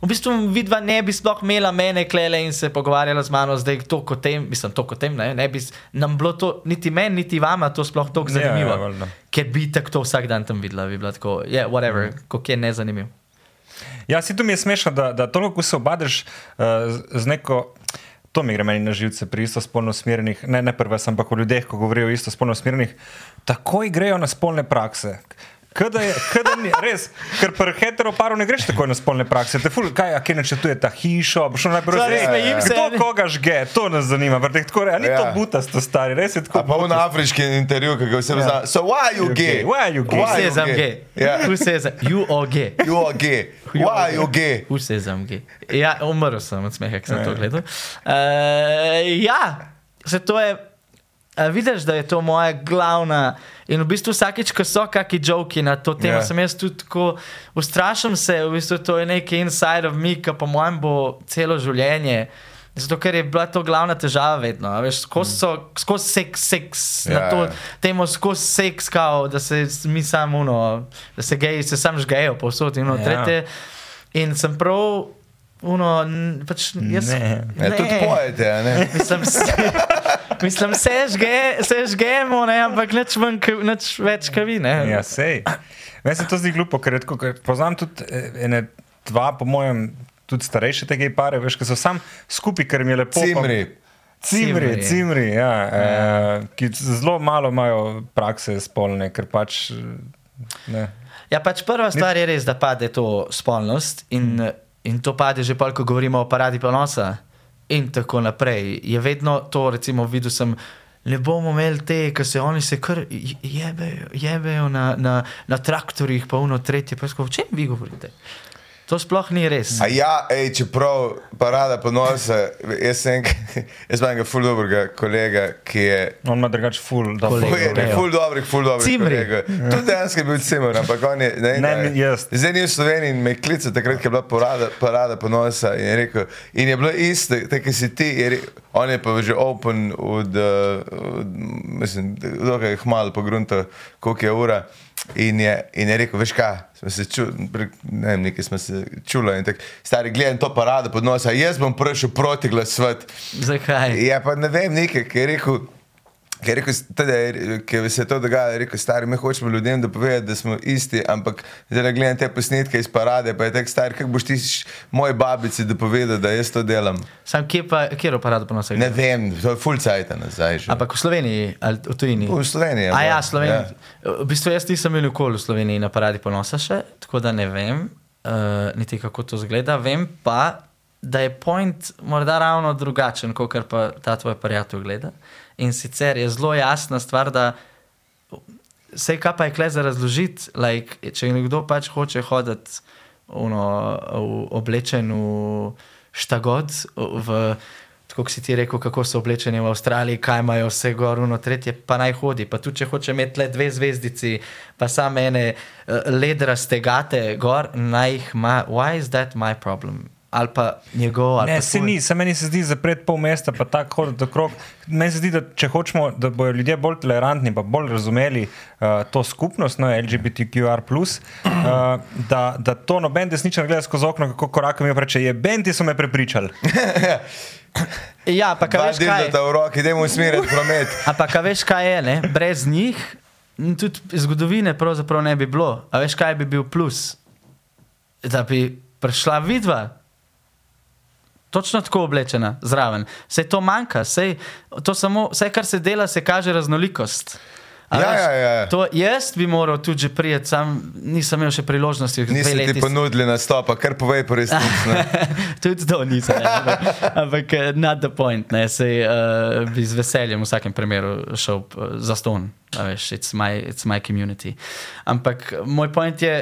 V bistvu vidva ne bi sploh imela mene klele in se pogovarjala z mano zdaj to kot tem, mislim, to kot tem, ne, ne bi nam bilo to, niti meni, niti vama, to sploh tako Ja, zanimivo. ja, valjda. Ker bi tako to vsak dan tam videla, bi bila tako, je, yeah, whatever, mm. kako je nezanimiv. Ja, si tu mi je smešno, da, da toliko, ko se obadeš uh, z, z neko. To mi gre meni na živce pri istospolno usmerjenih, ne, ne prve, ampak o ljudeh, ko govorijo o istospolno usmerjenih, takoj grejo na spolne prakse. Kada je, kada ni, res, ker pri heteroparu ne greš tako na spolne prakse. Te ful, kaj, a kje načrtuje ta hišo, bo šlo najprej smejim se. Kdo koga žge, to nas zanima. ker teh Tako, re, a ni ja. to Ja. butasto stari, res je tako. A pa v afriški intervju, ki ga vse Ja. zna. So why you gay? Why are you gay? Who says you I'm gay? Ja. Who says you are gay? You are gay. Why you gay? Who says I'm gay? Ja, umrl sem od smeha, ko sem Ja. to gledal. Uh, ja, se to je. A vidiš, da je to moja glavna. In v bistvu vsakeč, ko so kakšni joki na to temo, Ja. yeah. sem jaz tudi tako, ustrašim se, v bistvu to je neki inside of me, ki po mojem bo celo življenje. Zato, ker je bila to glavna težava vedno. Veš, skozi, so, skozi seks, seks Ja, ja, na to ja. temo, skozi seks, kao, da se mi samo, uno, da se geji, se sam žgejo, povsod in Ja. ja. tretje. In sem prav, uno, pač jaz. Ne. Ja, tudi pojete, a ne? Mislim, se, mislim, se, žge, se žgemo, ne, ampak nič, manj, k- nič več kavi. Ne. Ja, sej. Meni se to zdi glupo, ker, redko, ker poznam tudi eh, ene dva, po mojem, tudi starejše tega pare, veš, ki so sam skupaj, ker jim je lepo. pa- Cimri. Cimri, Cimri. cimri, ja, ja. ki zelo malo imajo prakse spolne, ker pač. eh, Ne. Ja, pač prva stvar je res, da pade to spolnost in, in to pade že pol, ko govorimo o paradi ponosa in tako naprej. Je vedno to, recimo, videl sem. Ne bomo imeli te, ki se oni se kar je- jebejo, jebejo na, na, na traktorjih, pa uno tretje. Pa tako, o čem vi govorite? To sploh ni res. A ja, ej, čeprav parada ponosa, jaz sem enega- jaz imam enega ful dobrega kolega, ki je. On ima drugače ful, da Kolega. Ful, je, ful dobrih, ful dobrih. Cimri. Tudi dejansko je bil cimer, ampak on je. Ne, Ne, kaj- jaz. Zdaj ni v Sloveniji in me klical takrat, ko je bila parada, parada ponosa in je rekel, in je bilo isto, tako si ti, je rekel, on je pa že open od, uh, od mislim, dokaj hmalo pogrunto, koliko je ura. In je, in je rekel, veš kaj, smo se čuli, ne vem, nekaj smo se čuli in tako, stari, gledam to parado pod nosa, jaz bom prišel proti glasovati. Zakaj? Ja, pa ne vem, nekaj, ki je rekel. Ker je rekel, tada je- ker se je to dogajalo, je rekel, stari, mi hočemo ljudem dopovedati, da smo isti, ampak zdaj gledam te posnetke iz parade, pa je tako star, kako boš ti š- moji babici dopovedal, da jaz to delam. Sam kje pa, kjer parado ponosa? Ne vem, to je full cajt nazaj. Že. Ampak v Sloveniji ali v tujini? V Sloveniji. je A ja, Slovenija. V bistvu jaz nisem bil nikoli v Sloveniji na paradi ponosa še, tako da ne vem, uh, niti kako to zgleda. Vem pa, da je point morda ravno drugačen, kot pa ta tvoj prijatelj gleda. In sicer je zelo jasna stvar, da vse, kaj pa je kle za razložiti, like, če nekdo pač hoče hoditi oblečen v štagod, v, tako si ti rekel, kako so oblečeni v Avstraliji, kaj imajo vse gor, uno tretje, pa naj hodi. Pa tudi, če hoče imeti le dve zvezdici, pa samo ene uh, ledraste gate gor, naj jih ima. Why is that my problem? Ali pa njegov, ali Ne, pa se tvoj. ni, se meni se zdi zapret pol mesta, pa tako hoditi okrog. Meni se zdi, da če hočemo, da bodo ljudje bolj tolerantni, pa bolj razumeli uh, to skupnost, no, LGBTQR, uh, da, da to noben desničar gleda skozi okno, kako korakam je reče, je benti so me prepričali. Ja, pa kaj veš, kaj? dildota v roki, idemo usmeriti promet. Ampak, a veš, kaj je, ne? brez njih tudi zgodovine pravzaprav ne bi bilo. A veš, kaj bi bil plus? Da bi prišla vidva, točno tako oblečena, zraven. Vse to manjka, vse, to samo, vse, kar se dela, se kaže raznolikost. A Ja, veš, ja, ja. To, jaz bi moral tudi prijeti, sam nisem imel še priložnosti. Nisi ti ponudili nastopa, kar povej po resnici. Tudi to nisem, ne, ampak, eh, not the point. Ne, sej, uh, bi z veseljem v vsakem primeru šel uh, za ston. Veš, it's, my, it's my community. Ampak eh, moj point je,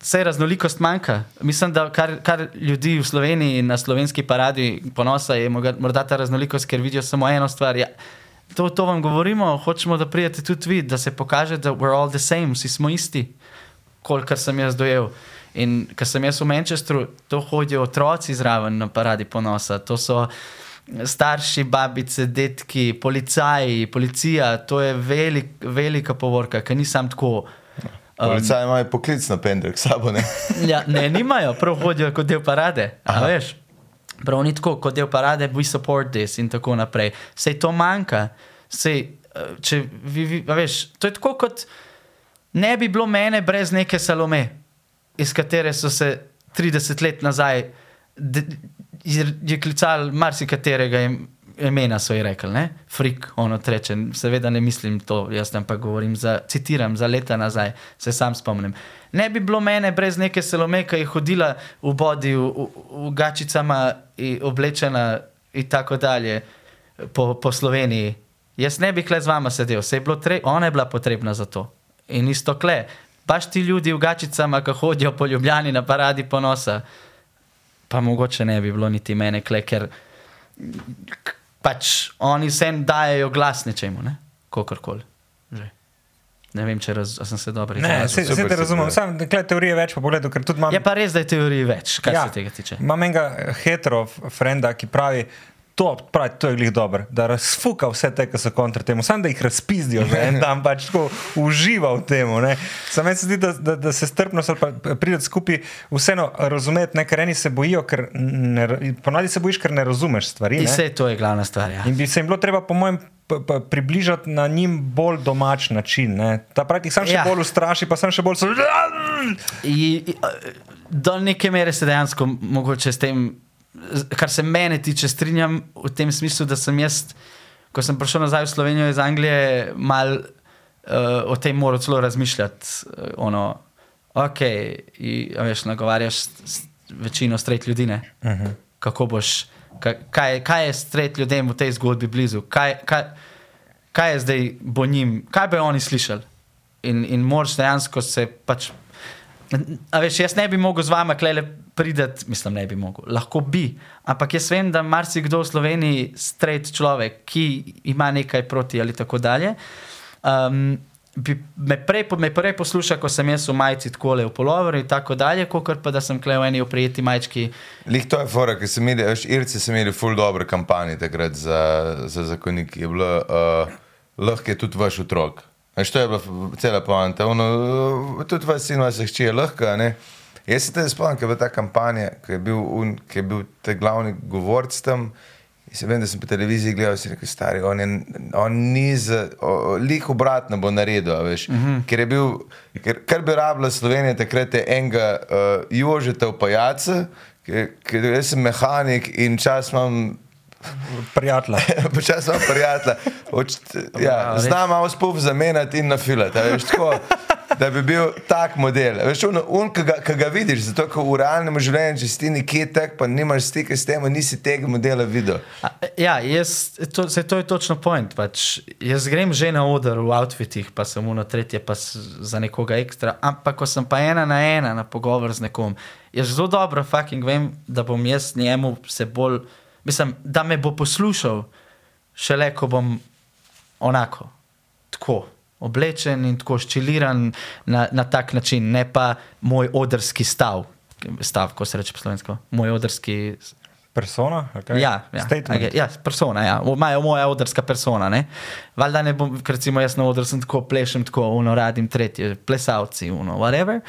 vse raznolikost manjka. Mislim, da kar, kar ljudi v Sloveniji in na slovenski paradi ponosa je morda ta raznolikost, ker vidijo samo eno stvar. Ja, to, to vam govorimo, hočemo, da prijete tudi vi, da se pokaže, da we're all the same, vsi smo isti kolikor sem jaz dojel. In ko sem jaz v Manchesteru, to hodijo otroci zraven na paradi ponosa, to so starši, babice, detki, policaji, policija, to je velik, velika povorka, ker ni sam tako. Policaj ima poklicno pendrek s sabo, ne? Ja, ne, nimajo, prav hodijo kot del parade. Veš? Prav ni tako, kot del parade, we support this in tako naprej. Sej to manjka. Sej, eh, če vi, vi, veš, to je tako kot ne bi bilo mene brez neke salome, iz katere so se 30 let nazaj je, klical marsikaterega im- imena, so ji rekli, ne? Frik, ono treče. Seveda ne mislim to, jaz tam pa govorim, za, citiram za leta nazaj, se sam spomnim. Ne bi bilo mene brez neke salome, ki je hodila v bodi, v, v, v gačicama, oblečena in tako dalje po, po Sloveniji. Jaz ne bi kle z vama sedel, se je bilo tre, ona je bila potrebna za to. In isto kle. Paš ti ljudi v gačicama, ki hodijo po Ljubljani na paradi ponosa, pa mogoče ne bi bilo niti mene kle, ker pač oni vsem dajo glas nečemu, ne? kakorkoli. Že. Ne vem, če raz, sem se dobro Ne, izrazil. se, se te razumem. Sam teorije več pa pogledal, ker tudi imam. Je pa res, da je teorij več, kar ja. se tega tiče. Imam enega hetero frenda, ki pravi, to, pravi, to je glih dobro, da razfuka vse te, ki so kontra temu, samo da jih razpizdijo, že en dan pač tako uživa v tem. Sam meni se zdi, da, da, da se strpnost pa prideti skupaj vseeno razumeti, ne, ker eni se bojijo, ker ne, ponavadi se bojiš, ker ne razumeš stvari. In Ne? vse to je glavna stvar. Ja. In bi se jim bilo treba, po mojem, približati na njim bolj domač način. Ne? Ta pravi, sam še Ja. bolj ustraši, pa sem še bolj. So... I, i, do neke mere se dejansko mogoče s tem, kar se mene tiče, strinjam v tem smislu, da sem jaz, ko sem prišel nazaj v Slovenijo iz Anglije, mal uh, o tem moral celo razmišljati. Uh, ono, ok, i, a veš, nagovarjaš večino stret ljudi, ne? Uh -huh. Kako boš, ka- kaj, kaj je stret ljudem v tej zgodbi blizu? Kaj, kaj, kaj je zdaj bo njim, kaj bi oni slišali? In, in moraš dejansko se pač A veš, jaz ne bi mogel z vama klele prideti, mislim, ne bi mogel, lahko bi. Ampak jaz vem, da marsikdo v Sloveniji, straight človek, ki ima nekaj proti ali tako dalje, um, bi me prej, me prej posluša, ko sem jaz v majici tako le v poloveru in tako dalje, kot pa da sem klej v eni oprijeti majčki. Lih to je fora, ker imeli, veš, Irci so imeli ful dobre kampanje takrat za, za zakonik. Je bilo, uh, lahko je tudi vaš otrok. Veš, to je bila cela poanta. Ono, uh, tudi vaš sin, vaša hči je lahko, ne. Jaz se te spomnim, ker je bila ta kampanja, ki je bil, un, ki je bil te glavni govorc tam. In se vem, da sem po televiziji gledal, si rekel, stari, on, je, on ni za, lih obratno bo naredil, veš. Uh -huh. Ker je bil, ker, kar bi rabila Slovenija takrat je enega uh, Jožeta v pajacu, ker, jaz sem mehanik in čas imam Prijatelja. Počasi smo prijatelji. Ja. Znam malo spuf zamenjati in nafilati. veš, tako, Da bi bil tak model. Veš, un, un, ki, ga, ki ga vidiš, zato ker v realnem življenju, če si nekje tak, pa nimaš stika s tem, nisi tega modela videl. A, Ja, jaz, to, se, to je točno point. Pač. Jaz grem že na oder v outfitih, pa sem uno tretje, pa za nekoga ekstra. Ampak ko sem pa ena na ena na pogovor z nekom, jaz zelo dobro fucking vem, da bom jaz njemu se bolj, mislim, da me bo poslušal, šele ko bom onako, tako. Oblečen in tako ščiliran na, na tak način, ne pa moj odrski stav, stav, ko se reče po slovensko, moj odrski Persona? Okay. Ja, ja, okay, ja, persona, ja. Moja odrska persona. Ne? Valjda ne bom, recimo jaz na odru sem tako plešem, tako uno radim tretje, plesavci, uno, whatever.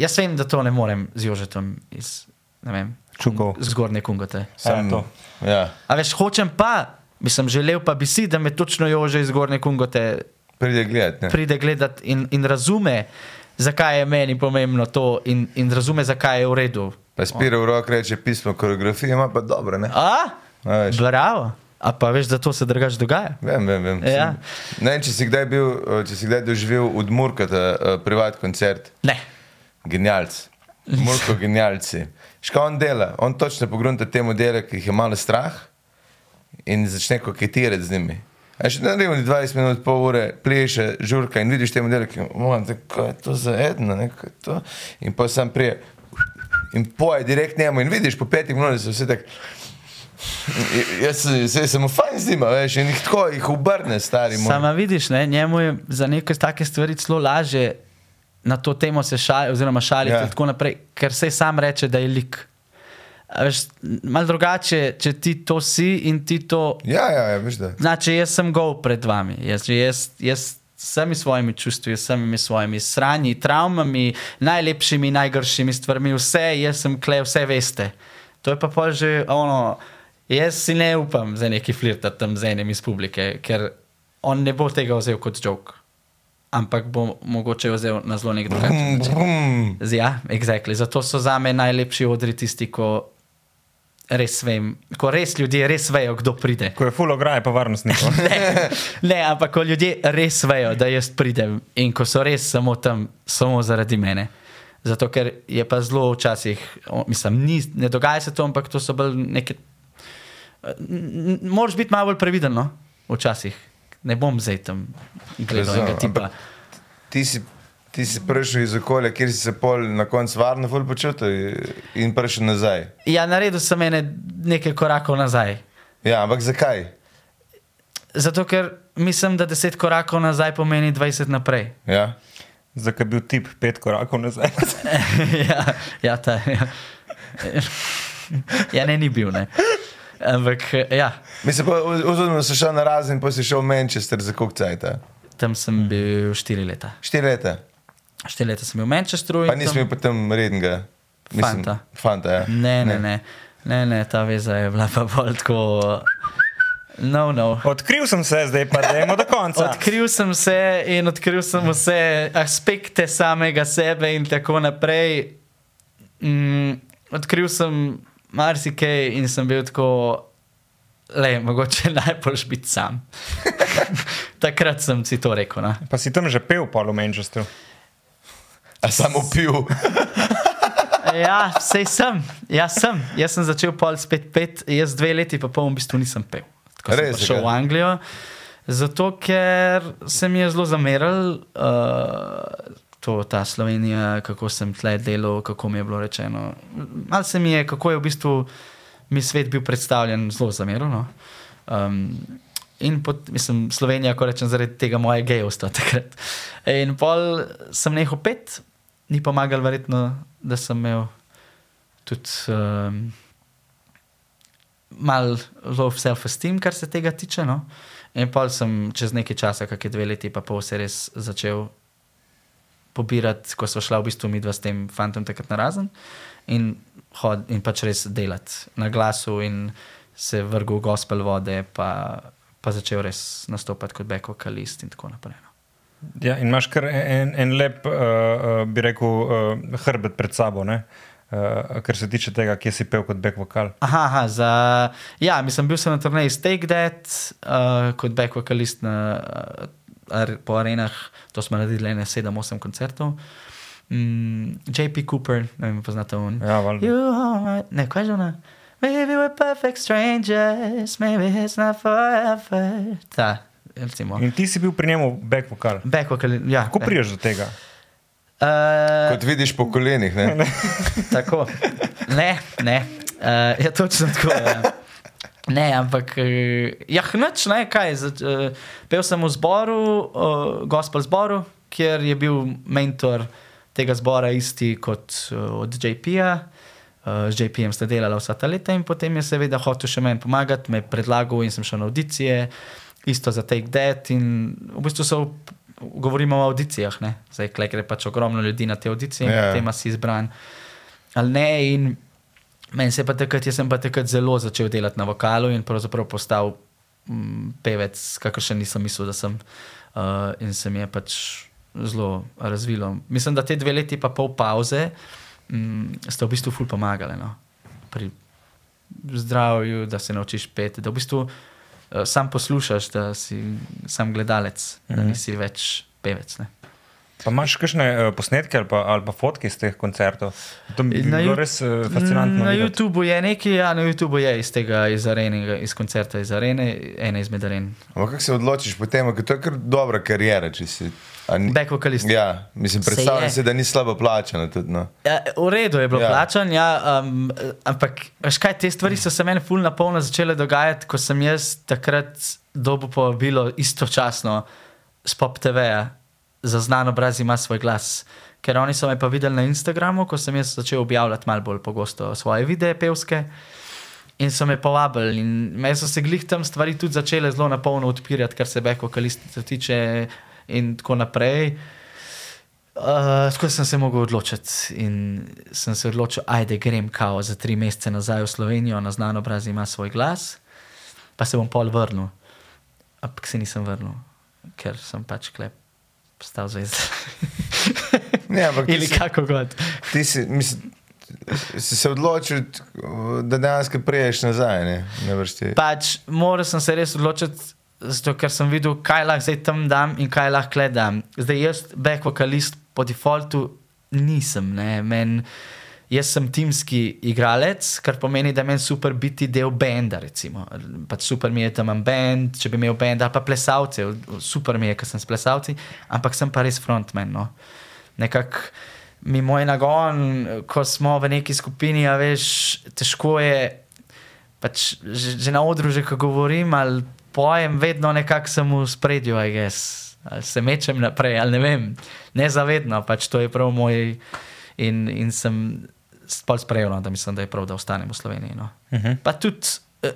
Jaz vem, da to ne morem z Jožetom iz, vem, Čukov. zgornje kungote. Sem to. Ja. A veš, hočem pa, bi sem želel pa bi si, da me točno Jože iz zgornje kungote Pride gledati. ne. pride gledat in, in razume, zakaj je meni pomembno to in, in razume, zakaj je v redu. Pa spira v rok reče pismo koreografije, ima pa dobro, ne? A? A. Bravo. A pa veš, da to se drugače dogaja? Vem, vem, vem. Ja. Sem- Ne če si kdaj bil, če si kdaj doživel od Murkata uh, privat koncert. Ne. Genialc. Murko genialci. Škoda on dela, on točno pogrunta te modele, ki jih je malo strah in začne koketirati z njimi. A še ne vem, 20 minut, pol ure, pleše, žurka in vidiš te modele, ki kako je to za edno, ne, kaj je to. In pa sam prije in poje direkt njemu in vidiš po petih minutah, da so vse tako. Jaz se- se sem fajn z njima, veš, in jih tako, jih obrne, stari moj. Sama vidiš, ne, njemu je za neke take stvari celo lažje na to temo se šaliti, oziroma šaliti Ja. tako naprej, ker se sam reče, da je lik. Veš, mal drugače, če ti to si in ti to. Ja, ja, ja, veš da. Znači, jaz sem gol pred vami. Jaz, jaz, jaz s vsemi svojimi čustvi, s vsemi svojimi sranji, travmami, najlepšimi, najgršimi stvarmi, vse, jaz sem kle, vse veste. To je pa pol že ono. Jaz si ne upam za neki flirtat tam z enim iz publike, ker on ne bo tega vzel kot jok, ampak bo mogoče vzel na zelo nek drugačen način. Ja, exactly. Zato so za me najlepši odri tisti, ko res vem, ko res ljudje res vejo, kdo pride. Ko je full ograje, pa varnostnikov. Ne, ne, ampak ko ljudje res vejo, da jaz pridem in ko so res samo tam, samo zaradi mene. Zato, ker je pa zelo včasih, mislim, ni, ne dogaja se to, ampak to so bolj neke. Moraš biti malo bolj previden, no? včasih. Ne bom zdaj tam gledal enega tipa. ampak Ti si, ti si prišel iz okolja, kjer si se pol na koncu varno počutil in prišel nazaj. Ja, naredil sem ene, nekaj korakov nazaj. Ja, ampak zakaj? Zato, ker mislim, da 10 korakov nazaj pomeni 20 naprej. Ja? Zakaj je bil tip pet korakov nazaj? ja, ja, ta, ja. ja, ne, ni bil. Ne. Ampak, ja, Mislim, pa oziroma si šel na razen, pa si šel v Manchester za cajta? tam sem bil 4 leta. Štiri leta. 4 leta sem bil v Manchesteru. Pa nisi tam- imel potem rednega. Fanta. Fanta, ja. Ne, ne, ne, ne, ne, ta veza je bila pa bolj tako. No, no. Odkril sem se, zdaj pa dajmo do konca. Odkril sem se in odkril sem vse aspekte samega sebe in tako naprej. Mm, odkril sem marsikaj in sem bil tako, le, mogoče najboljš biti sam. Takrat sem si to rekel. No. Pa si tam že pel pol v Manchesteru. A samo pil. Ja, sej sem, jaz sem. Jaz sem začel pol spet pet, jaz dve leti pa pol v bistvu nisem pel. Tako sem Res, pa šel v Anglijo, zato ker se mi je zelo zameral, uh, to, ta Slovenija, kako sem tle delal, kako mi je bilo rečeno. Mal se mi je, kako je v bistvu mi svet bil predstavljen zelo zamerno. Um, in pot, mislim, Slovenija, ko rečem, zaradi tega moje gejovstva takrat. In pol sem nehal pet, ni pomagal, verjetno, da sem imel tudi um, malo low self-esteem, kar se tega tiče. No? In pol sem čez nekaj časa, kakšne dve leti, pa pol se res začel pobirati, ko so šla v bistvu mi dva s tem fantom takrat na razen in, hod, in pač res delati na glasu in se vrgel v gospel vode, pa, pa začel res nastopati kot back vocalist in tako naprej. No. Ja, in imaš kar en, en lep, uh, bi rekel, uh, hrbet pred sabo, uh, kar se tiče tega, kje si pel kot back vokal. Aha, aha za, ja, mislim, bil sem na turnaji Stake Dead uh, kot back vocalist na, uh, po arenah, to smo naredili le 7-8 koncertov. Mm, JP Cooper, ne vem, poznate on. Ja, valjda. Ne, kaj že ona? Maybe we're perfect strangers, maybe it's not forever. Ta, recimo. In ti si bil pri njemu back vokal. Back vocal, ja. Kako priješ do tega? Uh, Kot vidiš po kolenih. Ne? Tako. Ne, ne. Uh, je točno tako. Ja. Ne, ampak uh, ja, noč, ne, kaj. Za, uh, pel sem v zboru, uh, gospel zboru, kjer je bil mentor tega zbora isti kot uh, od JP-ja. Uh, z JP-jem sta delala vsa ta leta in potem je seveda hotel še meni pomagati, me predlagal in sem šel na audicije, isto za Take That in v bistvu so govorimo o audicijah, ne? zdaj klej gre pač ogromno ljudi na te audicije in Ja. yeah. tema si izbran. Ali ne, in meni se je pa takrat, jaz sem pa takrat zelo začel delati na vokalu in pravzaprav postal mm, pevec, kakor še nisem mislil, da sem. Uh, in se mi je pač zelo razvilo. Mislim, da te dve leti pa pol pauze mm, sta v bistvu ful pomagali. No? Pri zdravju, da se naučiš peti, da v bistvu sam poslušaš, da si sam gledalec, mm -hmm. da nisi več pevec. Ne? Pa imaš kakšne uh, posnetke ali pa, ali pa fotke iz teh koncertov? To bi Na bilo res uh, fascinantno. Na videti. YouTubu je nekaj, ja, na YouTubu je iz tega, iz arene, iz koncerta iz arene, ena izmed aren. Ampak kako se odločiš potem, ker to je kar dobra karijera, če si. a ni- Back vocalist. Ja, mislim, Se predstavljam je. si, da ni slabo plačana. Tudi, no. Ja, v redu je bilo Ja. ja. plačan, ja, um, ampak veš kaj, te stvari so se meni fulno polno začele dogajati, ko sem jaz takrat dobil povabilo istočasno s Pop TV-ja za znan obraz ima svoj glas. Ker oni so me pa videli na Instagramu, ko sem jaz začel objavljati malo bolj pogosto svoje videe pevske. In so me povabili, in meni so se glih tam stvari tudi začele zelo na polno odpirati, kar se back vokalistice tiče, in tako naprej. Uh, tako da sem se mogel odločiti in sem se odločil, ajde, grem kao za tri mesece nazaj v Slovenijo, na znan obraz ima svoj glas, pa se bom pol vrnil. Ampak se nisem vrnil, ker sem pač klep postal zvezda. Ne, ampak Ili si- kako god. Ti si, mislim, si se odločil, da dejansko priješ nazaj, ne, na vrsti. Pač moral sem se res odločiti, zato ker sem videl, kaj lahko zdaj tam dam in kaj lahko le dam. Zdaj jaz, back vokalist po defaultu, nisem. ne. Jaz sem timski igralec, kar pomeni, da meni super biti del benda. Pač super mi je, da imam bend, če bi imel bend, ali pa plesalce, super mi je, ker sem s plesalci, ampak sem pa res frontman. No. Nekako mi moj nagon, ko smo v neki skupini, a veš, težko je pač že, že na odru, že ko govorim ali pojem, vedno nekako sem v spredju, aj. Ali se mečem naprej, ali ne vem, nezavedno, pač to je prav moj. In, in sem spol sprejel, no, da mislim, da je prav, da ostanem v Sloveniji. No. Uh -huh. Pa tudi. eh,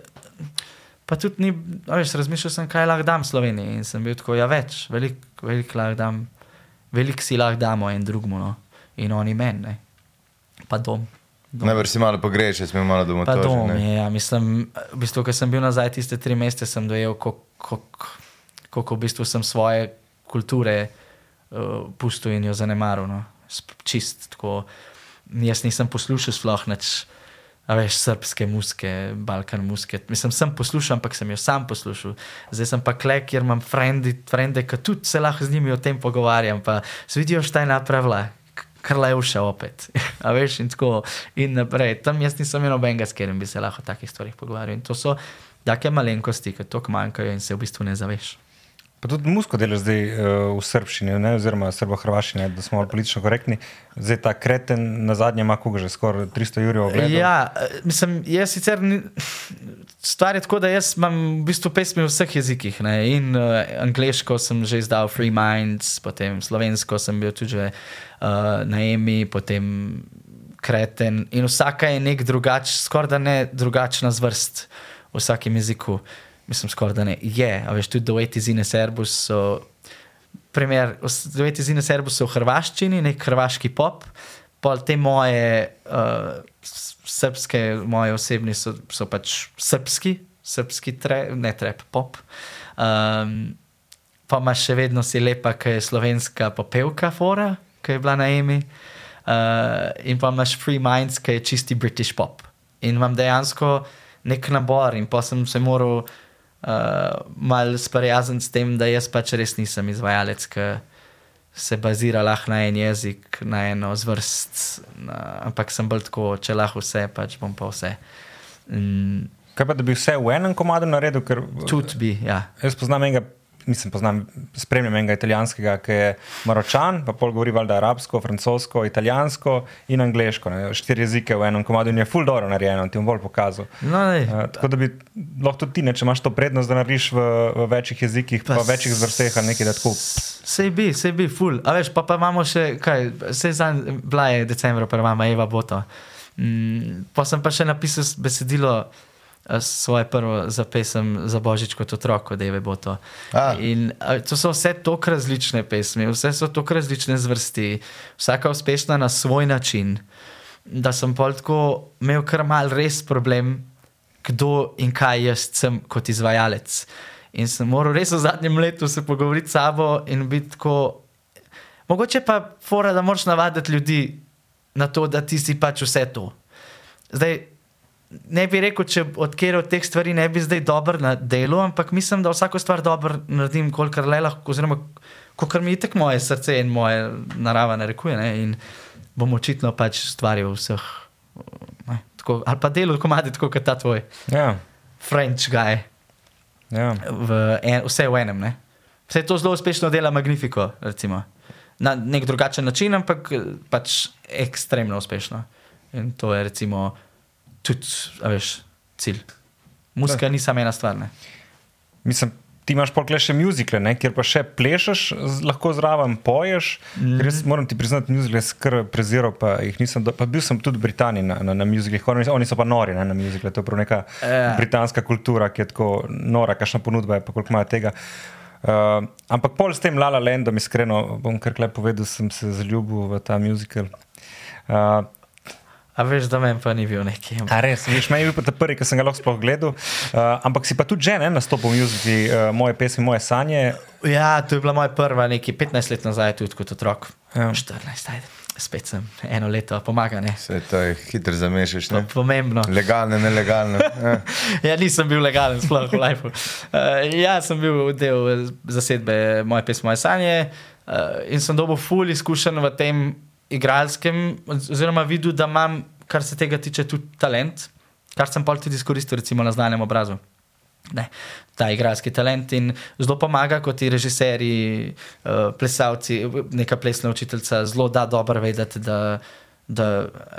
Pa tudi ni, a veš, razmišljal sem, kaj lahko dam Sloveniji. In sem bil tako, ja, več, veliko velik lahko dam, veliko si lahko damo en drugmu, no. in oni meni, pa dom. dom. Najbrž si malo pogreš, če smo malo doma. Pa že, dom ne. je, ja, mislim, v bistvu, ko sem bil nazaj tiste tri mesece, sem dojel, koliko v bistvu sem svoje kulture uh, pustil in jo zanemaril. No. Čist tako. Jaz nisem poslušal sploh veš, srpske muske, balkan muske. Mislim, sem poslušal, ampak sem jo sam poslušal. Zdaj sem pa klek, kjer imam frende, ki tudi se lahko z njimi o tem pogovarjam. Pa se vidijo, šta je napravila, K- krlevša opet. A veš, in tako in naprej. Tam jaz nisem imel nobenega, s katerim bi se lahko o takih stvarih pogovarjal. In to so take malenkosti, ki to manjkajo in se v bistvu ne zaveš. Pa tudi musko delaš zdaj uh, v srbščini, ne, oziroma srbo-hrvaščini, da smo politično korektni. Zdaj ta kreten na zadnje ima koga že skoraj 300 jurjev ogledov. Ja, eh, mislim, jaz sicer ni, stvar je tako, da jaz imam v bistvu pesmi v vseh jezikih. Ne? In uh, angliško sem že izdal Free Minds, potem slovensko sem bil tudi že, uh, na EMI, potem kreten. In vsaka je nek drugač, skoraj da ne drugačna zvrst v vsakem jeziku. Mislim, skoraj da ne je. A veš, tudi Dueti Zine Serbus so. Primer, Dueti Zine Serbus so v hrvaščini, nek hrvaški pop, pol te moje. Uh, Srpske, moje osebni so, so pač srpski, srpski tre, ne trep, pop. Um, pa imaš še vedno si lepa, ki je slovenska popevka, fora, ki je bila na Emi. Uh, in pa imaš Free Minds, ki je čisti British pop. In imam dejansko nek nabor, in pa sem se moral uh, mal sprijazniti s tem, da jaz pač res nisem izvajalec, ki se bazira lahko na en jezik, na eno zvrst, na, ampak sem bolj tako, če lahko vse, pač bom pa vse. Mm, Kaj pa, da bi vse v enem komadu naredil? Ker, Tudi bi, ja. Jaz poznam enega, mislim, poznam, spremljam enega italijanskega, ki je maročan, pa pol govori valjda arabsko, francosko, italijansko in angliško. Ne? Štiri jezike v enem komadu in je full dobro narejeno, ti bom bolj pokazal. No, lej, Uh, tako da bi lahko tudi ti, ne, če imaš to prednost, da narediš v, v večjih jezikih, pa, pa večjih zvrsteh ali nekaj, tako. Sej bi, sej bi, ful. A veš, pa, pa imamo še, kaj, sej za bila je decembra, pa imamo Eva Boto. Mm, pa sem pa še napisal besedilo eh, svoje prvo pesem za Božič kot otrok, od Eve Boto. A. In to so vse tako različne pesmi, vse so tako različne zvrsti, vsaka uspešna na svoj način, da sem pol tako imel kar mal res problem, kdo in kaj jaz sem kot izvajalec. In sem moral res v zadnjem letu se pogovoriti s sabo in biti tako. Mogoče pa fora, da moraš navaditi ljudi na to, da ti si pač vse to. Zdaj, ne bi rekel, če od kjer od teh stvari ne bi zdaj dober na delu, ampak mislim, da vsako stvar dobro naredim, kolikor le lahko, oziroma kolikor mi je tek moje srce in moje narava narekuje. Ne? In bom očitno pač stvari v vseh, ne, tako, ali pa delo komadi, tako kot ta tvoj Ja, French guy, ja. v en, vse v enem. Ne? Vse to zelo uspešno dela Magnifico, recimo. Na nek drugačen način, ampak pač ekstremno uspešno. In to je recimo tudi, veš, cilj. Muska ni samo ena stvar. Ne? Mislim, ti imaš pol še muzikle, ne, kjer pa še plešeš, lahko zraven poješ. Mm. Res moram ti priznati, muzikle skr preziral, pa jih nisem. Do, pa bil sem tudi v Britaniji na, na, na muziklih, oni, oni so pa nori ne, na muzikle, to je prav neka Ja. britanska kultura, ki je tako nora, kakšna ponudba je, pa koliko imajo tega. Uh, ampak pol s tem Lala Landom, iskreno, bom kar klep povedal, sem se zaljubil v ta muzikal. Uh, A veš, da meni pa ni bil neki. A res, veš, meni je bil pa ta prvi, ki sem ga lahko sploh gledal. Uh, ampak si pa tudi že ne nastopil v muziki, uh, moje pesmi, moje sanje. Ja, to je bila moja prva, neki 15 let nazaj, tudi kot otrok. Ja. 14, ajde. Spet sem eno leto pomagal. ne. Vse to je hitro zamešaš. To Ne? je pomembno. Legalno, nelegalno. Ja. Ja, nisem bil legalen, sploh v Life. Uh, ja, sem bil del eh, zasedbe Moje pesmi, moje sanje uh, in sem dobil ful izkušenj v tem igralskem, oziroma videl, da imam, kar se tega tiče, tudi talent, kar sem pa tudi izkoristil, recimo na znanem obrazu. Ne, ta igralski talent in zelo pomaga, kot ti režiserji, uh, plesalci, neka plesna učiteljica, zelo da dobro vedeti, da, da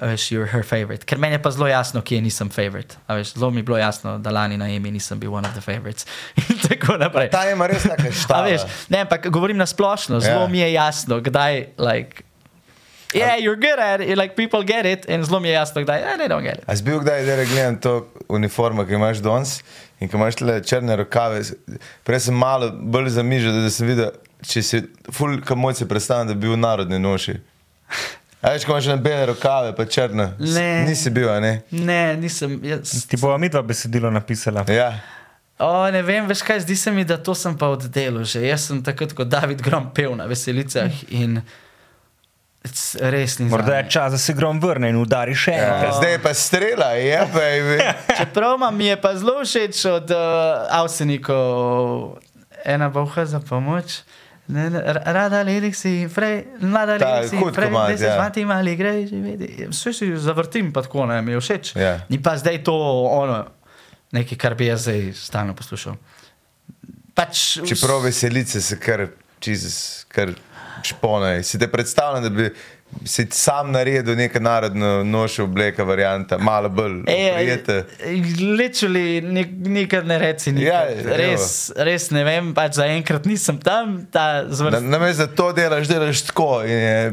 veš, you're her favorite. Ker meni je pa zelo jasno, kje nisem favorite. A Veš, zelo mi je bilo jasno, da lani na Emi nisem bil one of the favorites. In tako naprej. Ta ima res štave. veš, ne, ampak govorim na splošno, zelo Ja. mi je jasno, kdaj. Like, Yeah, you're good at it, like people get it, in zelo mi je jasno, kdaj, eh, they don't get it. A si bil kdaj, da gledam to uniformo, ki imaš danes in ki imaš le črne rokave? Prej sem malo bolj zamižal, da sem videl, če si ful kamojce predstavljam, da bi bil narodni noši. A veš, ko imaš na bele rokave, pa črne. Ne. Nisi bil, a ne? Ne, nisem. Jaz, Ti bo mi dva besedilo napisala. Ja. o, ne vem, veš kaj, zdi se mi, da to sem pa oddelal že. Jaz sem takrat kot David Grom pel na veselicah in it's res ni. Morda je čas, da se grom vrne in udari še Ja. enkrat. Zdaj je pa strela, je baby. Čeprav mi je pa zelo všeč od uh, Avsenikov, ena boha za pomoč. Ne, ne, ra- Rada lirik si, prej, mlada lirik si, prej, komad, da se ja. zvati mali gre živeti. Vse si zavrtim, pa tako ne, mi je všeč. Ja. Ni pa zdaj to ono, nekaj, kar bi jaz zdaj stalno poslušal. pač Čeprav veselice se kar, čizes, kar špone. Si te predstavljam, da bi si sam naredil neka narodno noša obleka varianta, malo bolj prijete. Lečuli, nikad ne reci nikad. Ja, Ja, evo. res, res ne vem, pač zaenkrat nisem tam, ta Na, zvrst. na me za to delaš, delaš tako. Je,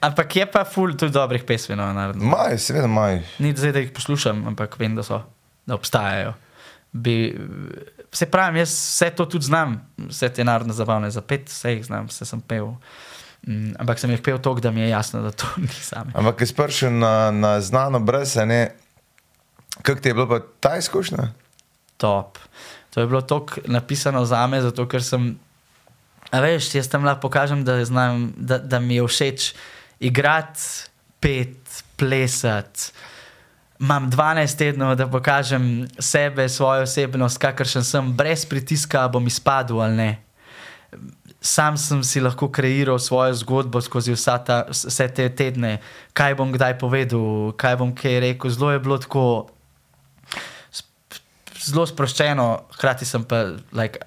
Ampak je pa ful tudi dobrih pesmi, no, narodno. maj, seveda maj. Ni zdaj, da jih poslušam, ampak vem, da so, da obstajajo. Bi, se pravim, jaz vse to tudi znam, vse te narodne zabavne, za pet, vse jih znam, vse sem pel. Mm, ampak sem jih pel tako, da mi je jasno, da to ni same. Ampak, ki si prišel na, na znano brez, ne, kako ti je bilo pa ta izkušnja? top. To je bilo tako napisano za me, zato ker sem. Veš, jaz tam lahko pokažem, da, znam, da, da mi je všeč igrati, pet, plesati. Imam 12 tednov, da pokažem sebe, svojo osebnost, kakršen sem, brez pritiska, bom izpadel ali ne. Sam sem si lahko kreiral svojo zgodbo skozi ta, vse te tedne, kaj bom kdaj povedal, kaj bom kaj rekel. Zelo je bilo tako zelo sproščeno, hkrati sem pa like,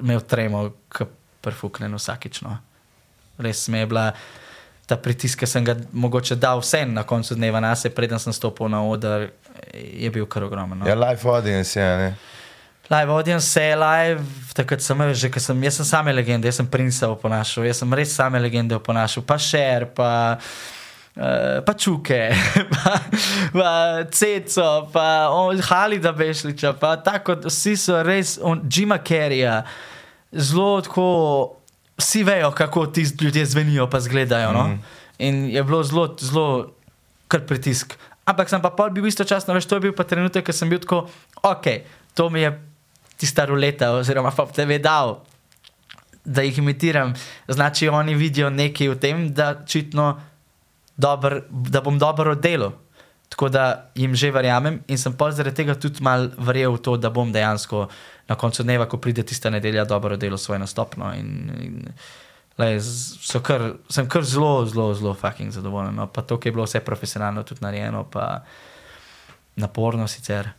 imel tremo, ki prfuknen vsakič. No. Res mi je bila ta pritisk, ki sem ga mogoče dal vse na koncu dneva na sebe, preden sem stopil na oder, je bil kar ogromen. No. Ja, live audience je, ne. Live audience, je live, takrat sem že, ker sem, jaz sem same legende, jaz sem princa oponašal, jaz sem res same legende oponašal, pa šer, pa. Uh, pa čuke, pa, pa ceco, pa on, Halida Bešliča, pa tako, vsi so res, on, Jima Kerrija, zelo tako, vsi vejo, kako ti ljudje zvenijo, pa zgledajo. No? In je bilo zelo, zelo kar pritisk. Ampak sem pa pol bil istočasno, veš, to je bil pa trenutek, ko sem bil tako, ok, to mi je tista ruleta, oziroma pa TV dal, da jih imitiram. Znači, oni vidijo nekaj v tem, da čitno dober, da bom dobro oddelal. Tako da jim že verjamem in sem pa zaradi tega tudi mal verjel v to, da bom dejansko na koncu dneva, ko pride tista nedelja, dobro delal svoj nastop. No, in, in, lej, kar, sem kar zelo, zelo, zelo fucking zadovoljen. No. Pa to, ki je bilo vse profesionalno tudi narejeno, pa naporno sicer,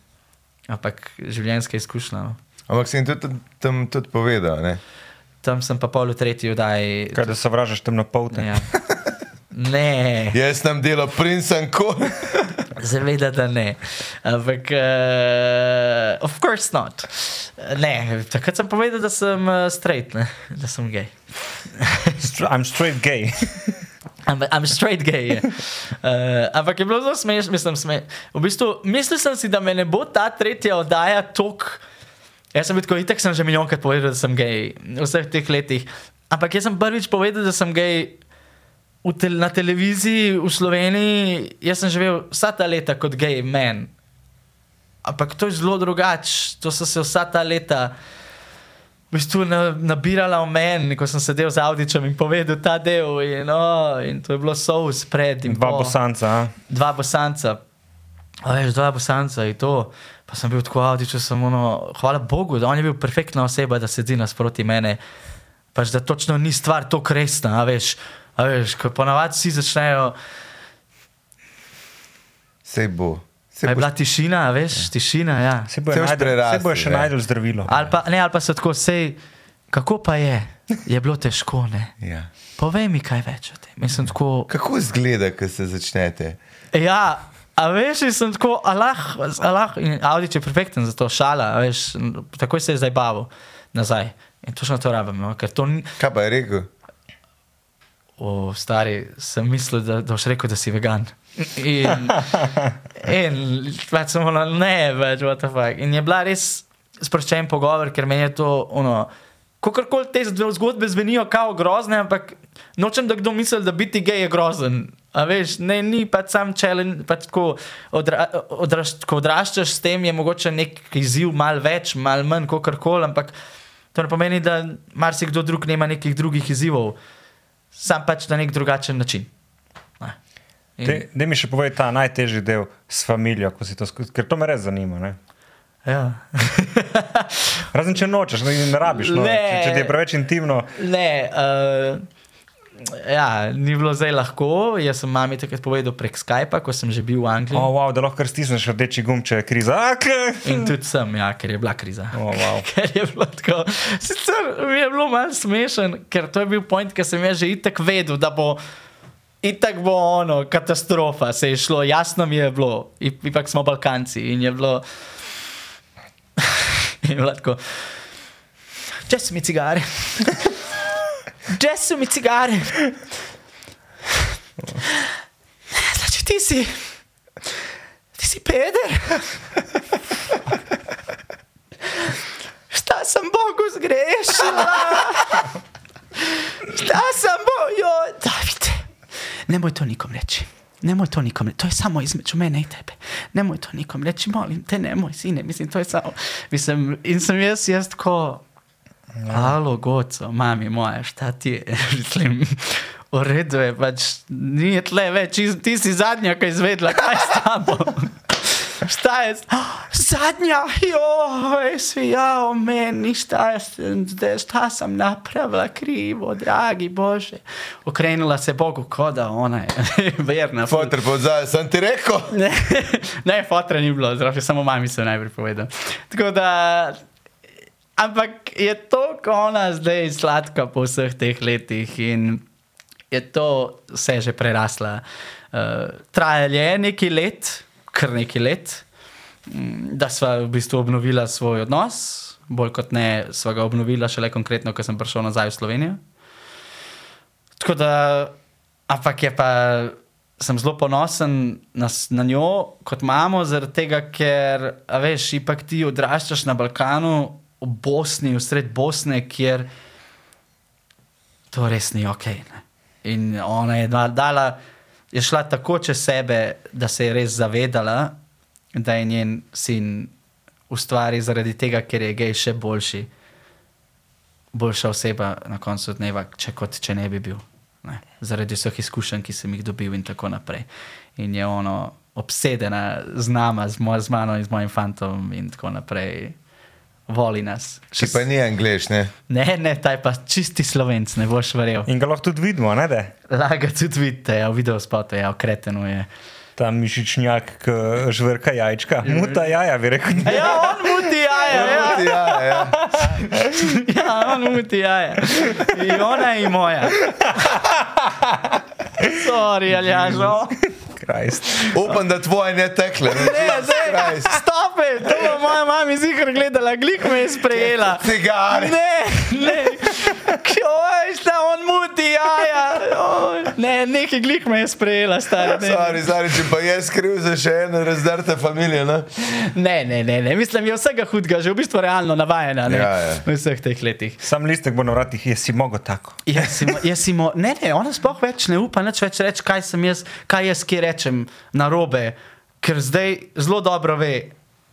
ampak življenjska izkušnja. No. Ampak si jim tudi tam tudi povedal, ne. Tam sem pa pol v tretji oddaji. Kaj da sovražiš temnopolte? Ja. Ne. Jaz sem delal princ and cool. Zaveda, da ne. Ampak, uh, of course not. Ne, takrat sem povedal, da sem uh, straight, ne? da sem. Str- I'm straight gay. I'm, I'm straight gay. je. Uh, ampak je bilo zelo smešno, mislim, sme. V bistvu, mislil sem si, da me ne bo ta tretja oddaja tok. Jaz sem bil tako, itek sem že milijonkrat povedal, da sem gay v vseh teh letih. Ampak jaz sem prvič povedal, da sem v tel na televiziji v Sloveniji. Jaz sem živel vsa ta leta kot gay man. Ampak to je zelo drugače. To so se vsa ta leta v bistvu na, nabirala v meni, ko sem sedel z Audičem in povedal ta del. In, oh, in to je bilo sous pred in Dva po. bosanca. a? Dva bosanca. A veš, dva bosanca in to. Pa sem bil tako avdič, sem ono, hvala Bogu, da on je bil perfektna oseba, da sedi nasproti mene. Pač da točno ni stvar tako resna, veš. A veš, ko ponavadi vsi začnejo, Sej bo. Sej je bo. bila tišina, a veš, tišina, ja. Se bojo Se boš najdel- se bojo še najdel zdravilo. Ali pa, ne, ali pa so tako, sej, kako pa je, je bilo težko, ne. Ja. Povej mi kaj več o tem. Mislim, tako, Kako izgleda, ko se začnete? Ja, a veš, sem tako, alah, alah, in Audi je perfekten za to, šala, a veš, takoj se je zdaj bavil nazaj. In točno to rabim, no? ker to ni. Kaj pa je rekel? O, stari, sem mislil, da, da boš rekel, da si vegan. In, in pač sem ono, ne, več, what the fuck. In je bila res sproščen pogovor, ker meni je to, ono, kakorkoli te zgodbe zvenijo kao grozne, ampak nočem, da kdo misli, da biti gej je grozen. A veš, ne, ni pač sam challenge, pač tako odra, odraš, ko odraščaš s tem, je mogoče nek izziv, mal več, mal manj, kakorkoli, ampak to ne pomeni, da marsikdo drug nima nekih drugih izzivov, sam pač na nek drugačen način. Ne. In- Da mi še povej ta najtežji del s familijo, ko si to skozi, ker to me res zanima. Ne? Ja. Razen če nočeš, ne, ne rabiš. No. Ne. Če, če ti je preveč intimno, ne, uh, Ja, ni bilo zdaj lahko. Jaz sem mami takrat povedal prek Skypa, ko sem že bil v Angliji. Oh, wow, da lahko stisneš rdeči gumb, če je kriza. Ak! In tudi sem, ja, ker je bila kriza. Oh, wow. Ker je bilo tako. Sicer mi je bilo malo smešen, ker to je bil point, ki sem jaz že itek vedel, da bo. Itak bo ono, katastrofa, se je šlo, jasno mi je bilo, I- ipak smo Balkanci in je bilo. je bilo tako. Če so mi cigare. Gde su mi cigare. Znači, ti si. Ti si peder. Šta sam Bogu zgrešila? Šta sam Bogu? Davide, nemoj to nikom reći Nemoj to nikom reći, to je samo između mene i tebe. Nemoj to nikom reći, molim te, nemoj, sine, mislim, to je samo. Mislim, in jes, jest ko, tako, alo, goco, mami moja, šta ti je? Mislim, v redu je, pač ni tle več, ti- si zadnja, ki je izvedla, kaj je s tabo. Šta je? Zadnja, joj, svi ja o meni, šta, je, šta sam napravila krivo, dragi Bože. Okrenula se Bogu koda, ona je verna. Fotor podzaj, sem ti rekel. Ne, ne fotra ni bilo, zraven samo mami se najprej povedal. Tako da, ampak je to, ko ona zdaj sladka po vseh teh letih in je to vse že prerasla. Uh, trajalo je nekaj let, kar nekaj let, mm, da sva v bistvu obnovila svoj odnos, bolj kot ne, sva ga obnovila šele konkretno, ko sem prišel nazaj v Slovenijo. Tako da, ampak je pa, sem zelo ponosen na, na njo kot mamo, zaradi tega, ker, veš, ipak ti odraščaš na Balkanu, v Bosni, v sred Bosne, kjer to res ni ok. Ne? In ona je da- dala, je šla tako čez sebe, da se je res zavedala, da je njen sin ustvari zaradi tega, ker je gej še boljši boljša oseba na koncu dneva, če kot če ne bi bil. Ne? Zaradi vseh izkušenj, ki sem jih dobil, in tako naprej. In je ono obsedena z nama, z, moj, z mano in z mojim fantom, in tako naprej. Voli nas. Če pa ni angliš, ne? Ne, ne, ta je pa čisti slovenc, ne boš verjel. In ga lahko tudi vidimo, ne? Da? Laga tudi vidite, ja, v videospotu, ja, okreteno je. Ta mišičnjak, ki žvrka jajčka, muta jaja, bi rekel. Ja, on muti jaja, ja. Ja, ja. Ja, on muti jaja. In ona je moja. Sorry, Aljažo. Krajst. Upam, da tvoje ne tekle. Ne, Ne, zdaj, Christ. stop it, to bo moja mama zikr gledala, glik me je sprejela. Cigare. Ne, ne, kjoj, šta on muti jaja. Ne, neki glik me je sprejela, stari. ne. Sorry, sorry, če pa je skriv za še eno razdrta familija, ne? Ne, ne, ne, ne, mislim, je vsega hudega, že v bistvu realno navajena ne, Ja, ja. v vseh teh letih. Sam listek bo na vratih, jaz si mogo tako. Jaz si, jaz si mo, ne, ne, ona sploh več ne upa nič več reči, kaj sem jaz, kaj jaz kje rečem na robe, ker zdaj zelo dobro ve,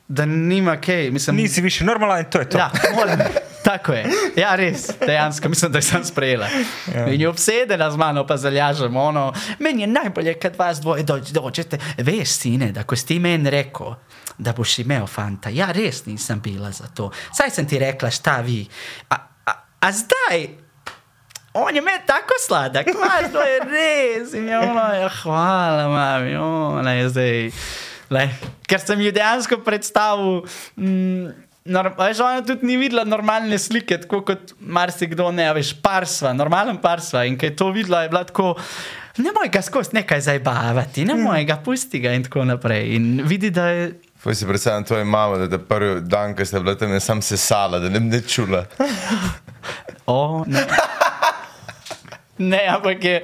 da nima kaj. Mislim, Nisi više normalen, to je to. Ja, moram. Tako je. Ja, res, dejansko mislim, da sem sprejela. Ja. In je obsedena z mano, pa zalažem. Ono, meni je najbolje, kad vas dvoje doč- dođete. Veš, sine, da ko si meni rekel, da boš imel fanta, ja, res nisem bila za to. Saj sem ti rekla, šta vi. A, a, a zdaj. On je meni tako sladak, imaš, to je res. In je ono, ja, hvala, mami, ona je zdaj. Le, ker sem ji dejansko predstavil. Mm, Nor, veš, ona tudi ni videla normalne slike, tako kot marsikdo ne, veš, parsva, normalen parsva. In kaj je to videla, je bila tako, ne moj ga skozi nekaj zabavati, ne moj ga pusti ga in tako naprej. In vidi, da je. Poj si predstavljam tvojo mamo, da te prvi dan, ko ste bila tam, je sam sesala, da ne bi čula. O, ne. Ne, ampak je.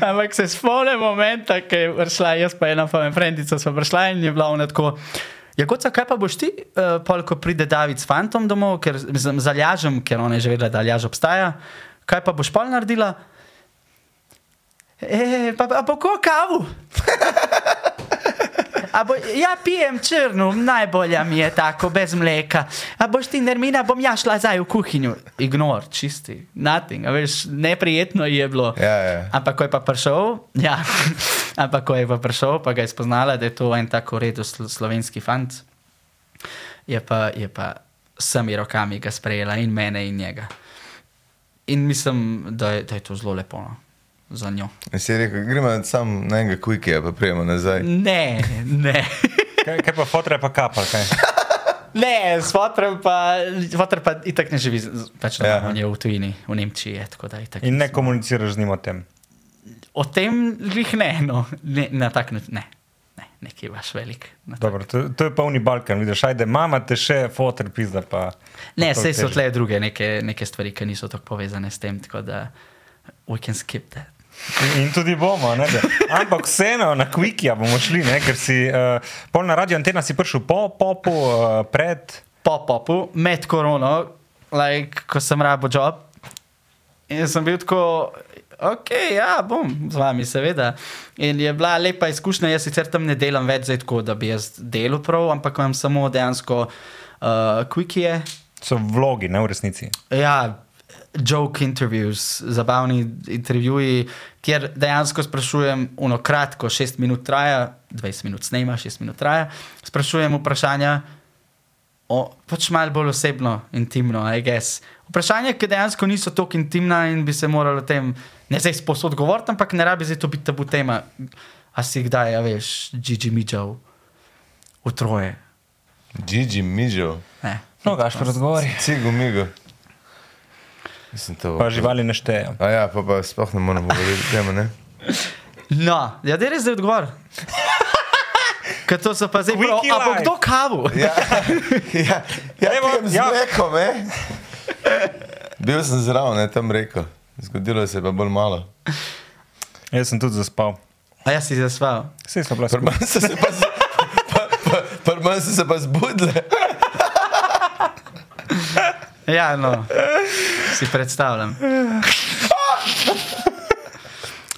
Ampak se spomnim momenta, ki je prišla, jaz pa ena moja frendica, smo prišla in je bila ona tako. Ja, kot kaj pa boš ti, uh, pol, ko pride David s fantom domov, ker mislim, zalažem, ker ona je že vedela, da aljaž obstaja. Kaj pa boš pol naredila? E, pa, pa, pa ko kavu? A Bo, ja, pijem črno, najbolje mi je tako, brez mleka. A boš ti, Nermina, bom ja šla zdaj v kuhinjo. Ignor, čisti, nothing. A veš, neprijetno je bilo. Ja, ja. Ampak ko je pa prišel, ja, ampak ko je pa prišel, pa ga je spoznala, da je to en tako redo slo, slovenski fant, je pa, je pa vsemi rokami ga sprejela in mene in njega. In mislim, da je, da je to zelo lepo no, za njo. In si je rekel, gremo sam na enega kvike, pa prijemo nazaj. Ne, ne. Kaj, kaj pa fotre, pa kapal, kaj? Ne, s fotrem pa, fotor pa itak ne živi, pač Ja. on je v tujini, v Nemčiji je, tako da itak. In ne komuniciraš z njim o tem. O tem jih ne, no, ne, na tak način, ne, ne, nekje vaš velik. Dobro, to, to je polni Balkan, vidiš, ajde, mama te še fotre pizda pa. Ne, pa to vse so tle druge neke, neke stvari, ki niso tako povezane s tem, tako da we can skip that. In, tudi bomo, ne, da. ampak vseeno na Quikija bomo šli, ne, ker si uh, pol na radio antena si prišel po popu, uh, pred. Po popu, med korono, like, ko sem rabo job. In sem bil tako, ok, ja, bom z vami, seveda. In je bila lepa izkušnja, jaz sicer tam ne delam več, zdaj tako, da bi jaz delal prav, ampak imam samo dejansko uh, quickie. So vlogi, ne v resnici. Ja, joke interviews, zabavni intervjuji, kjer dejansko sprašujem, uno kratko, 6 minut traja, 20 minut snema, 6 minut traja, sprašujem vprašanja, o, pač malo bolj osebno, intimno, I guess. Vprašanja, ki dejansko niso tako intimna in bi se moralo o tem ne zdaj sposod govoriti, ampak ne rabi zdaj to biti tabu tema. A si kdaj, a veš, Gigi Midžov, v troje. Gigi, Ne. No, gaš razgovori. cigo, migo. Mislim, to. Pa živali ne štejejo. A ja, pa, pa sploh ne moramo govoriti o tem, ne? No, ja, da je res odgovor. Ker to so pa zdaj prav, a bo kdo kavu? Ja, ja, ja, Evo, ja. mlekom, eh? Bil sem zraven, ne tam rekel. Zgodilo se je pa bolj malo. Jaz sem tudi zaspal. A jaz si zasval. Vse smo bili skupaj. Prvo so se pa, z- pa, pa, prvo so se pa zbudile. Ja, no, si predstavljam.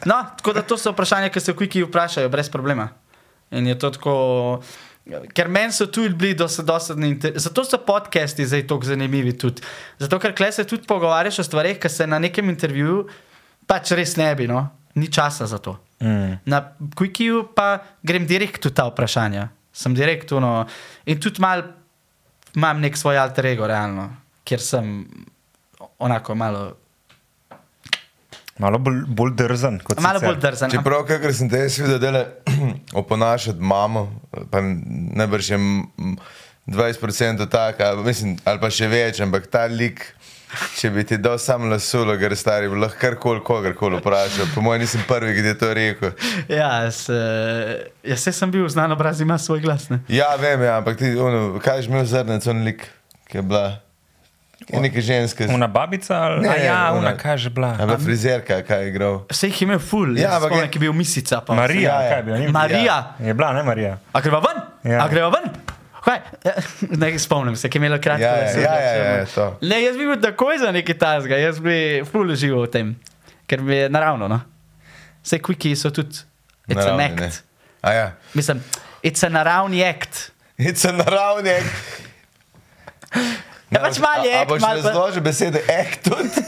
No, tako da to so vprašanja, ki se v Quickie vprašajo, brez problema. In je to tako. Ker meni so tudi bili dosadni, zato so podcasti zdaj tako zanimivi. Tudi. Zato, ker kle se tudi pogovarjaš o stvarih, ki se na nekem intervjuju pač res ne bi, no, ni časa za to. Mm. Na Quickieu pa grem direkt v ta vprašanja, sem direkt no, in tudi mal, imam nek svoj alter ego, realno, kjer sem onako malo, Malo bolj, bolj drzen kot malo sicer. bolj drzen. Čeprav, kakor sem te videl, da je oponašati mamo, pa najbrž je m- 20% taka, mislim, ali pa še več, ampak ta lik. Če bi ti dal sam lasulo, ker stari bi lahko karkoli kogarkoli vprašal. Po mojem nisem prvi, ki je to rekel. Ja, jaz, eh, jaz sem bil znan obraz, ima svoj glas. Ne? Ja, vem, ja, ampak ti, ono, kaj je imel zrnec, on lik, ki je bila. Je neka ženska. Una babica ali Ne, A ja, ona- una, kaj že bila? A bila frizerka, kaj je igral. Vse jih je imel ful, Ja, ja, ampak ampak je- je bil misica. Pa. Marija, Ja, ja. kaj je bila? Ni- Marija. Je bila, ne Marija. A greva ven? Ja. Ja. A greva ven? Kaj? Ja, Ne spomnim se, ki je imela kratko. Ja, ja, lase, ja, ja, črno. ja, to. Ne, jaz bi bil takoj za nekaj tasga, jaz bi ful živel v tem, ker bi je naravno. No? Vse quickie so tudi, it's Naravni, an act. A ja. Mislim, it's a naravni act. It's a naravni. Ja, pač malo je boš malo pa- razložil besede act tudi?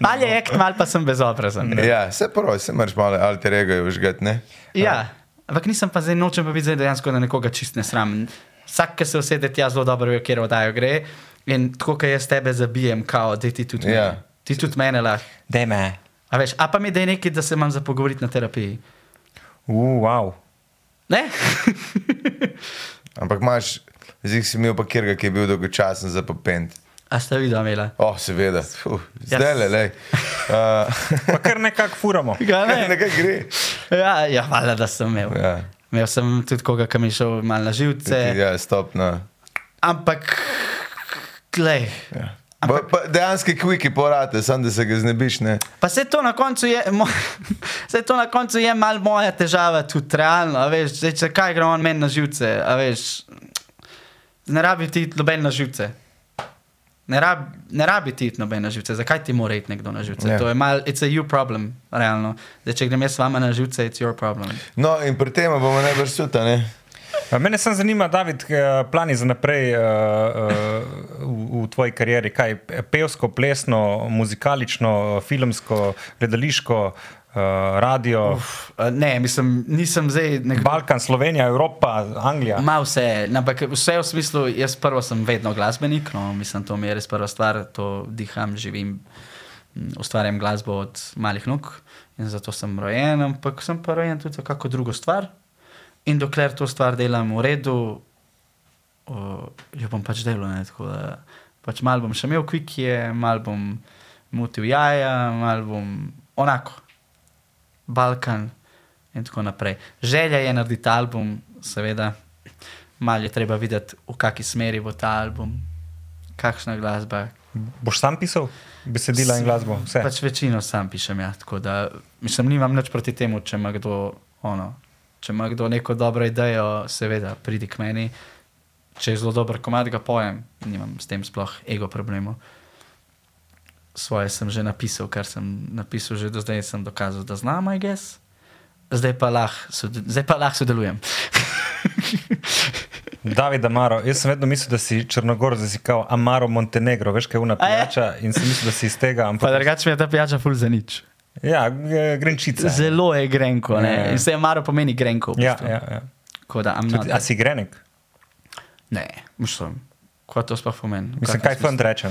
Mal je act, mal pa sem bezobrazen. ja, se pravi, se moraš malo alter ego užgati, ne? Ja, ampak nisem pa zdaj nočem pa biti zdaj dejansko na nekoga čist ne sram. Vsak, ki se usede tja, zelo dobro ve, kje oddajo gre. In tako, kot jaz tebe zabijem, kao, da ti tudi, Ja. ja. ti tudi mene lahko. Dej me. A veš, a pa mi da je nekaj, da se imam za pogovoriti na terapiji. Uh, wow. Ne? Ampak imaš, zdaj si imel pa kjerga, ki je bil dolgočasen za popend. A ste videli, imela? Oh, seveda, Fuh, zdaj le, le. Uh, Pa kar nekako furamo. Ga ne? nekaj gre. Ja, ja hvala, da sem imel. Ja, Imel sem tudi koga, ki mi je šel mal na živce. ja stop. No. Ampak, glej. Ja. Pa, pa dejansko kviki porate, samo da se ga znebiš. Ne? Pa se to na koncu je, mo, se to na koncu je mal moja težava, tudi realno, a veš, zdaj, če kaj gre on meni na živce, a veš, ne rabi ti noben na živce. Ne, rab, ne rabi ti noben na živce, zakaj ti mora iti nekdo na živce? Ja. Yeah. To je mal, it's a you problem, realno. Zdaj, če grem jaz s vama na živce, it's your problem. No, in pri tem bomo najbrž suta, ne? A Mene samo zanima, David, eh, plani za naprej uh, uh, v, v tvoji karieri, kaj pevsko, plesno, muzikalično, filmsko, gledališko, uh, radio, Uf. Uh, Ne, mislim, nisem zdaj nekdo. Balkan, Slovenija, Evropa, Anglija. Ma vse, ampak vse v smislu, jaz prvo sem vedno glasbenik, no, mislim, to mi je res prva stvar, to diham, živim, m, ustvarjam glasbo od malih nog in zato sem rojen, ampak sem pa rojen tudi za kako drugo stvar. In dokler to stvar delam v redu, o, jo bom pač delal. Ne, tako da pač mal bom še imel kvike, mal bom mutil jaja, mal bom onako, Balkan in tako naprej. Želja je narediti album, seveda, malo je treba videti, v kakšni smeri bo ta album, kakšna glasba. Boš sam pisal besedila in glasbo? Vse. Pač večino sam pišem, ja, tako da mislim, nimam nič proti temu, če ima kdo, ono, če ima kdo neko dobro idejo, seveda, pridi k meni. Če je zelo dober komad, ga pojem, nimam s tem sploh ego problemov. Svoje sem že napisal, kar sem napisal, že do zdaj sem dokazal, da znam, I guess. Zdaj pa lahko sode- zdaj pa lahko sodelujem. David Amaro, jaz sem vedno mislil, da si Črnogor zazikal Amaro Montenegro, veš kaj je una A je? pijača in sem mislil, da si iz tega, Pa ampak drugače mi je ta pijača ful za nič. ja, grenčica. Zelo je grenko, Ja, ne. ja. In se je maro pomeni grenko. Ja, ja, ja. Tako da, I'm Tudi, not- a si grenek? Ne, mislim, kaj to sploh pomeni? Mislim, kaj smislu? fant reče.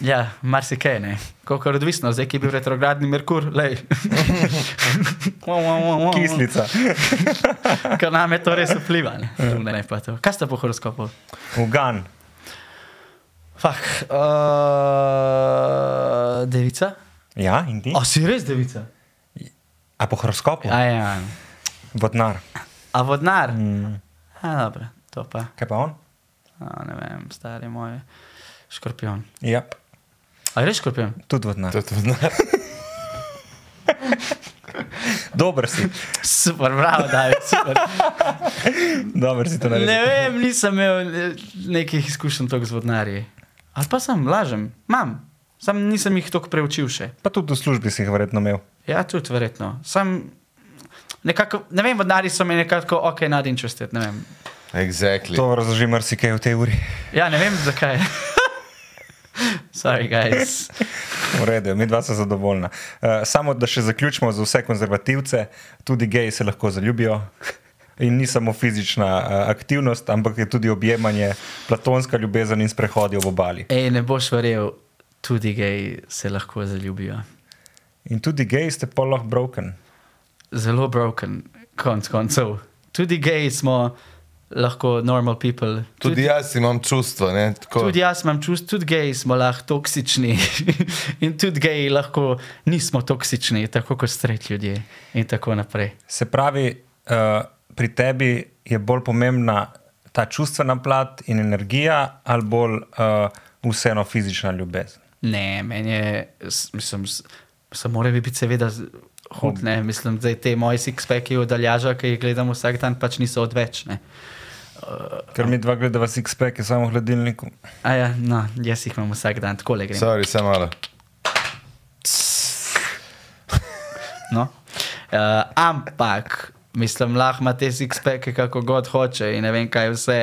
Ja, marsikaj ne. Koliko je odvisno, zdaj ki je bil retrogradni Merkur, lej. Kislica. Ker nam je to res vpliva. Ne, ne, ne pa to. Kaj ste po horoskopu? Ugan. Fak, uh, devica? Ja, in ti? A si res devica? A po horoskopu? A ja. Vodnar. A vodnar? Mm. A dobro, to pa. Kaj pa on? A, ne vem, stari moj. Škorpion. Ja, A je res škorpion? tudi vodnar. Je to zna- Dober si. Super, bravo, David, super. Dober si to naredil. Ne vem, nisem imel eh, nekih izkušenj toliko z vodnarji. Ali pa sem, lažem, imam. Sam nisem jih toliko preučil še. Pa tudi v službi si jih verjetno imel. Ja, tudi verjetno. Sam nekako, ne vem, vodnari so mi nekako, ok, not interested, ne vem. Exactly. To razloži marsikaj v tej uri. Ja, ne vem zakaj. Sorry, guys. V redu, mi dva sta zadovoljna. Uh, samo da še zaključimo za vse konzervativce, tudi geji se lahko zaljubijo. In ni samo fizična uh, aktivnost, ampak je tudi objemanje, platonska ljubezen in sprehodi ob obali. Ej, ne boš verjel, tudi geji se lahko zaljubijo. In tudi geji ste pa lahko broken. Zelo broken, konc koncev. Tudi geji smo lahko normal people. Tudi jaz imam čustva. Ne, tako. Tudi jaz imam čustvo, tudi geji smo lahko toksični in tudi geji lahko nismo toksični, tako kot streti ljudje in tako naprej. Se pravi, uh, pri tebi je bolj pomembna ta čustvena plat in energija, ali bolj uh, vseeno fizična ljubezen. Ne, meni je, mislim, samo mora biti seveda hud, ne, mislim, da te moje six-packi od Aljaža, ki jih gledam vsak dan, pač niso odveč, ne. Ker mi dva gledava six-pack, samo v hladilniku. A ja, no, jaz jih imam vsak dan, tako le grem. Sorry, samo malo. No. Uh, ampak, mislim, lahko ima te six-packe, kako god hoče in ne vem kaj vse.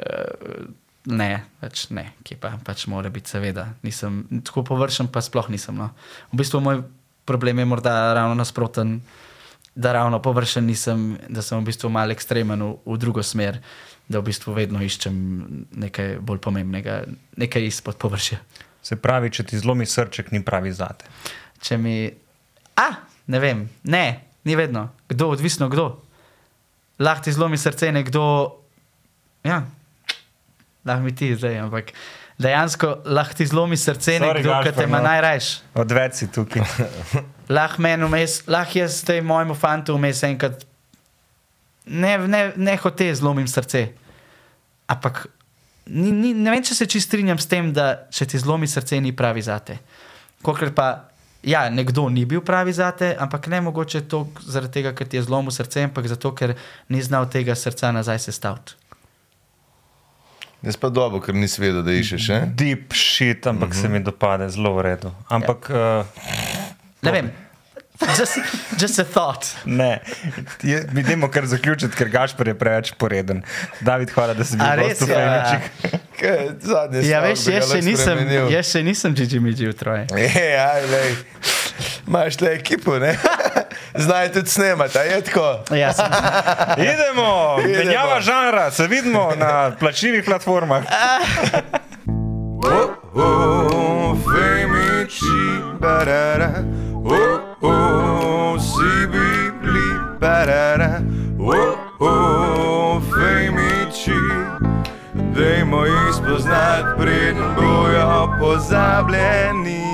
Uh, ne, pač ne, ki pa pač mora biti, seveda. Nisem, tako površen pa sploh nisem. No. V bistvu moj problem je morda ravno nasproten, da ravno površen nisem, da sem v bistvu mal ekstremen v, v drugo smer, da v bistvu vedno iščem nekaj bolj pomembnega, nekaj izpod površja. Se pravi, če ti zlomi srček, ni pravi zate. Če mi. A, ne vem, ne, ni vedno. Kdo, odvisno kdo. Lahko ti zlomi srce nekdo. Ja, lahko mi ti zdaj, ampak dejansko lahko ti zlomi srce nekdo, ki te ima no. najrajš. Odveč si tukaj. Lahko meni vmes, lahko jaz zdaj mojemu fantu vmes enkrat. Ne, ne, ne hote zlomim srce. Ampak ni, ni, ne vem, če se čist strinjam s tem, da če ti zlomi srce, ni pravi zate. Kokler pa, ja, nekdo ni bil pravi zate, ampak ne mogoče to zaradi tega, ker ti je zlomil srce, ampak zato, ker ni znal tega srca nazaj sestaviti. Jaz pa dobro, ker nisi vedel, da iščeš. Ne? Deep shit, ampak mm -hmm. se mi dopade zelo v redu. Ampak ja. uh, Ne vem, Just, just a thought. Ne, Je- mi idemo kar zaključiti, ker Gašpor je preveč poreden. David, hvala, da si bil res? v Ja, Fejničih. Kaj, zadnji ja stavek veš, jaz še nisem, jaz še nisem Gigi Migi v troje. Ej, aj, lej. Imaš le ekipo, ne? Znajo tudi snemati, je tako. Ja, sem, Idemo, Idemo. menjava žanra, se vidimo na plačljivih platformah. Oh, oh, femiči, barara. Oh, oh, si bibli, barara. Oh, oh, femiči. Dajmo jih spoznati, preden bojo pozabljeni.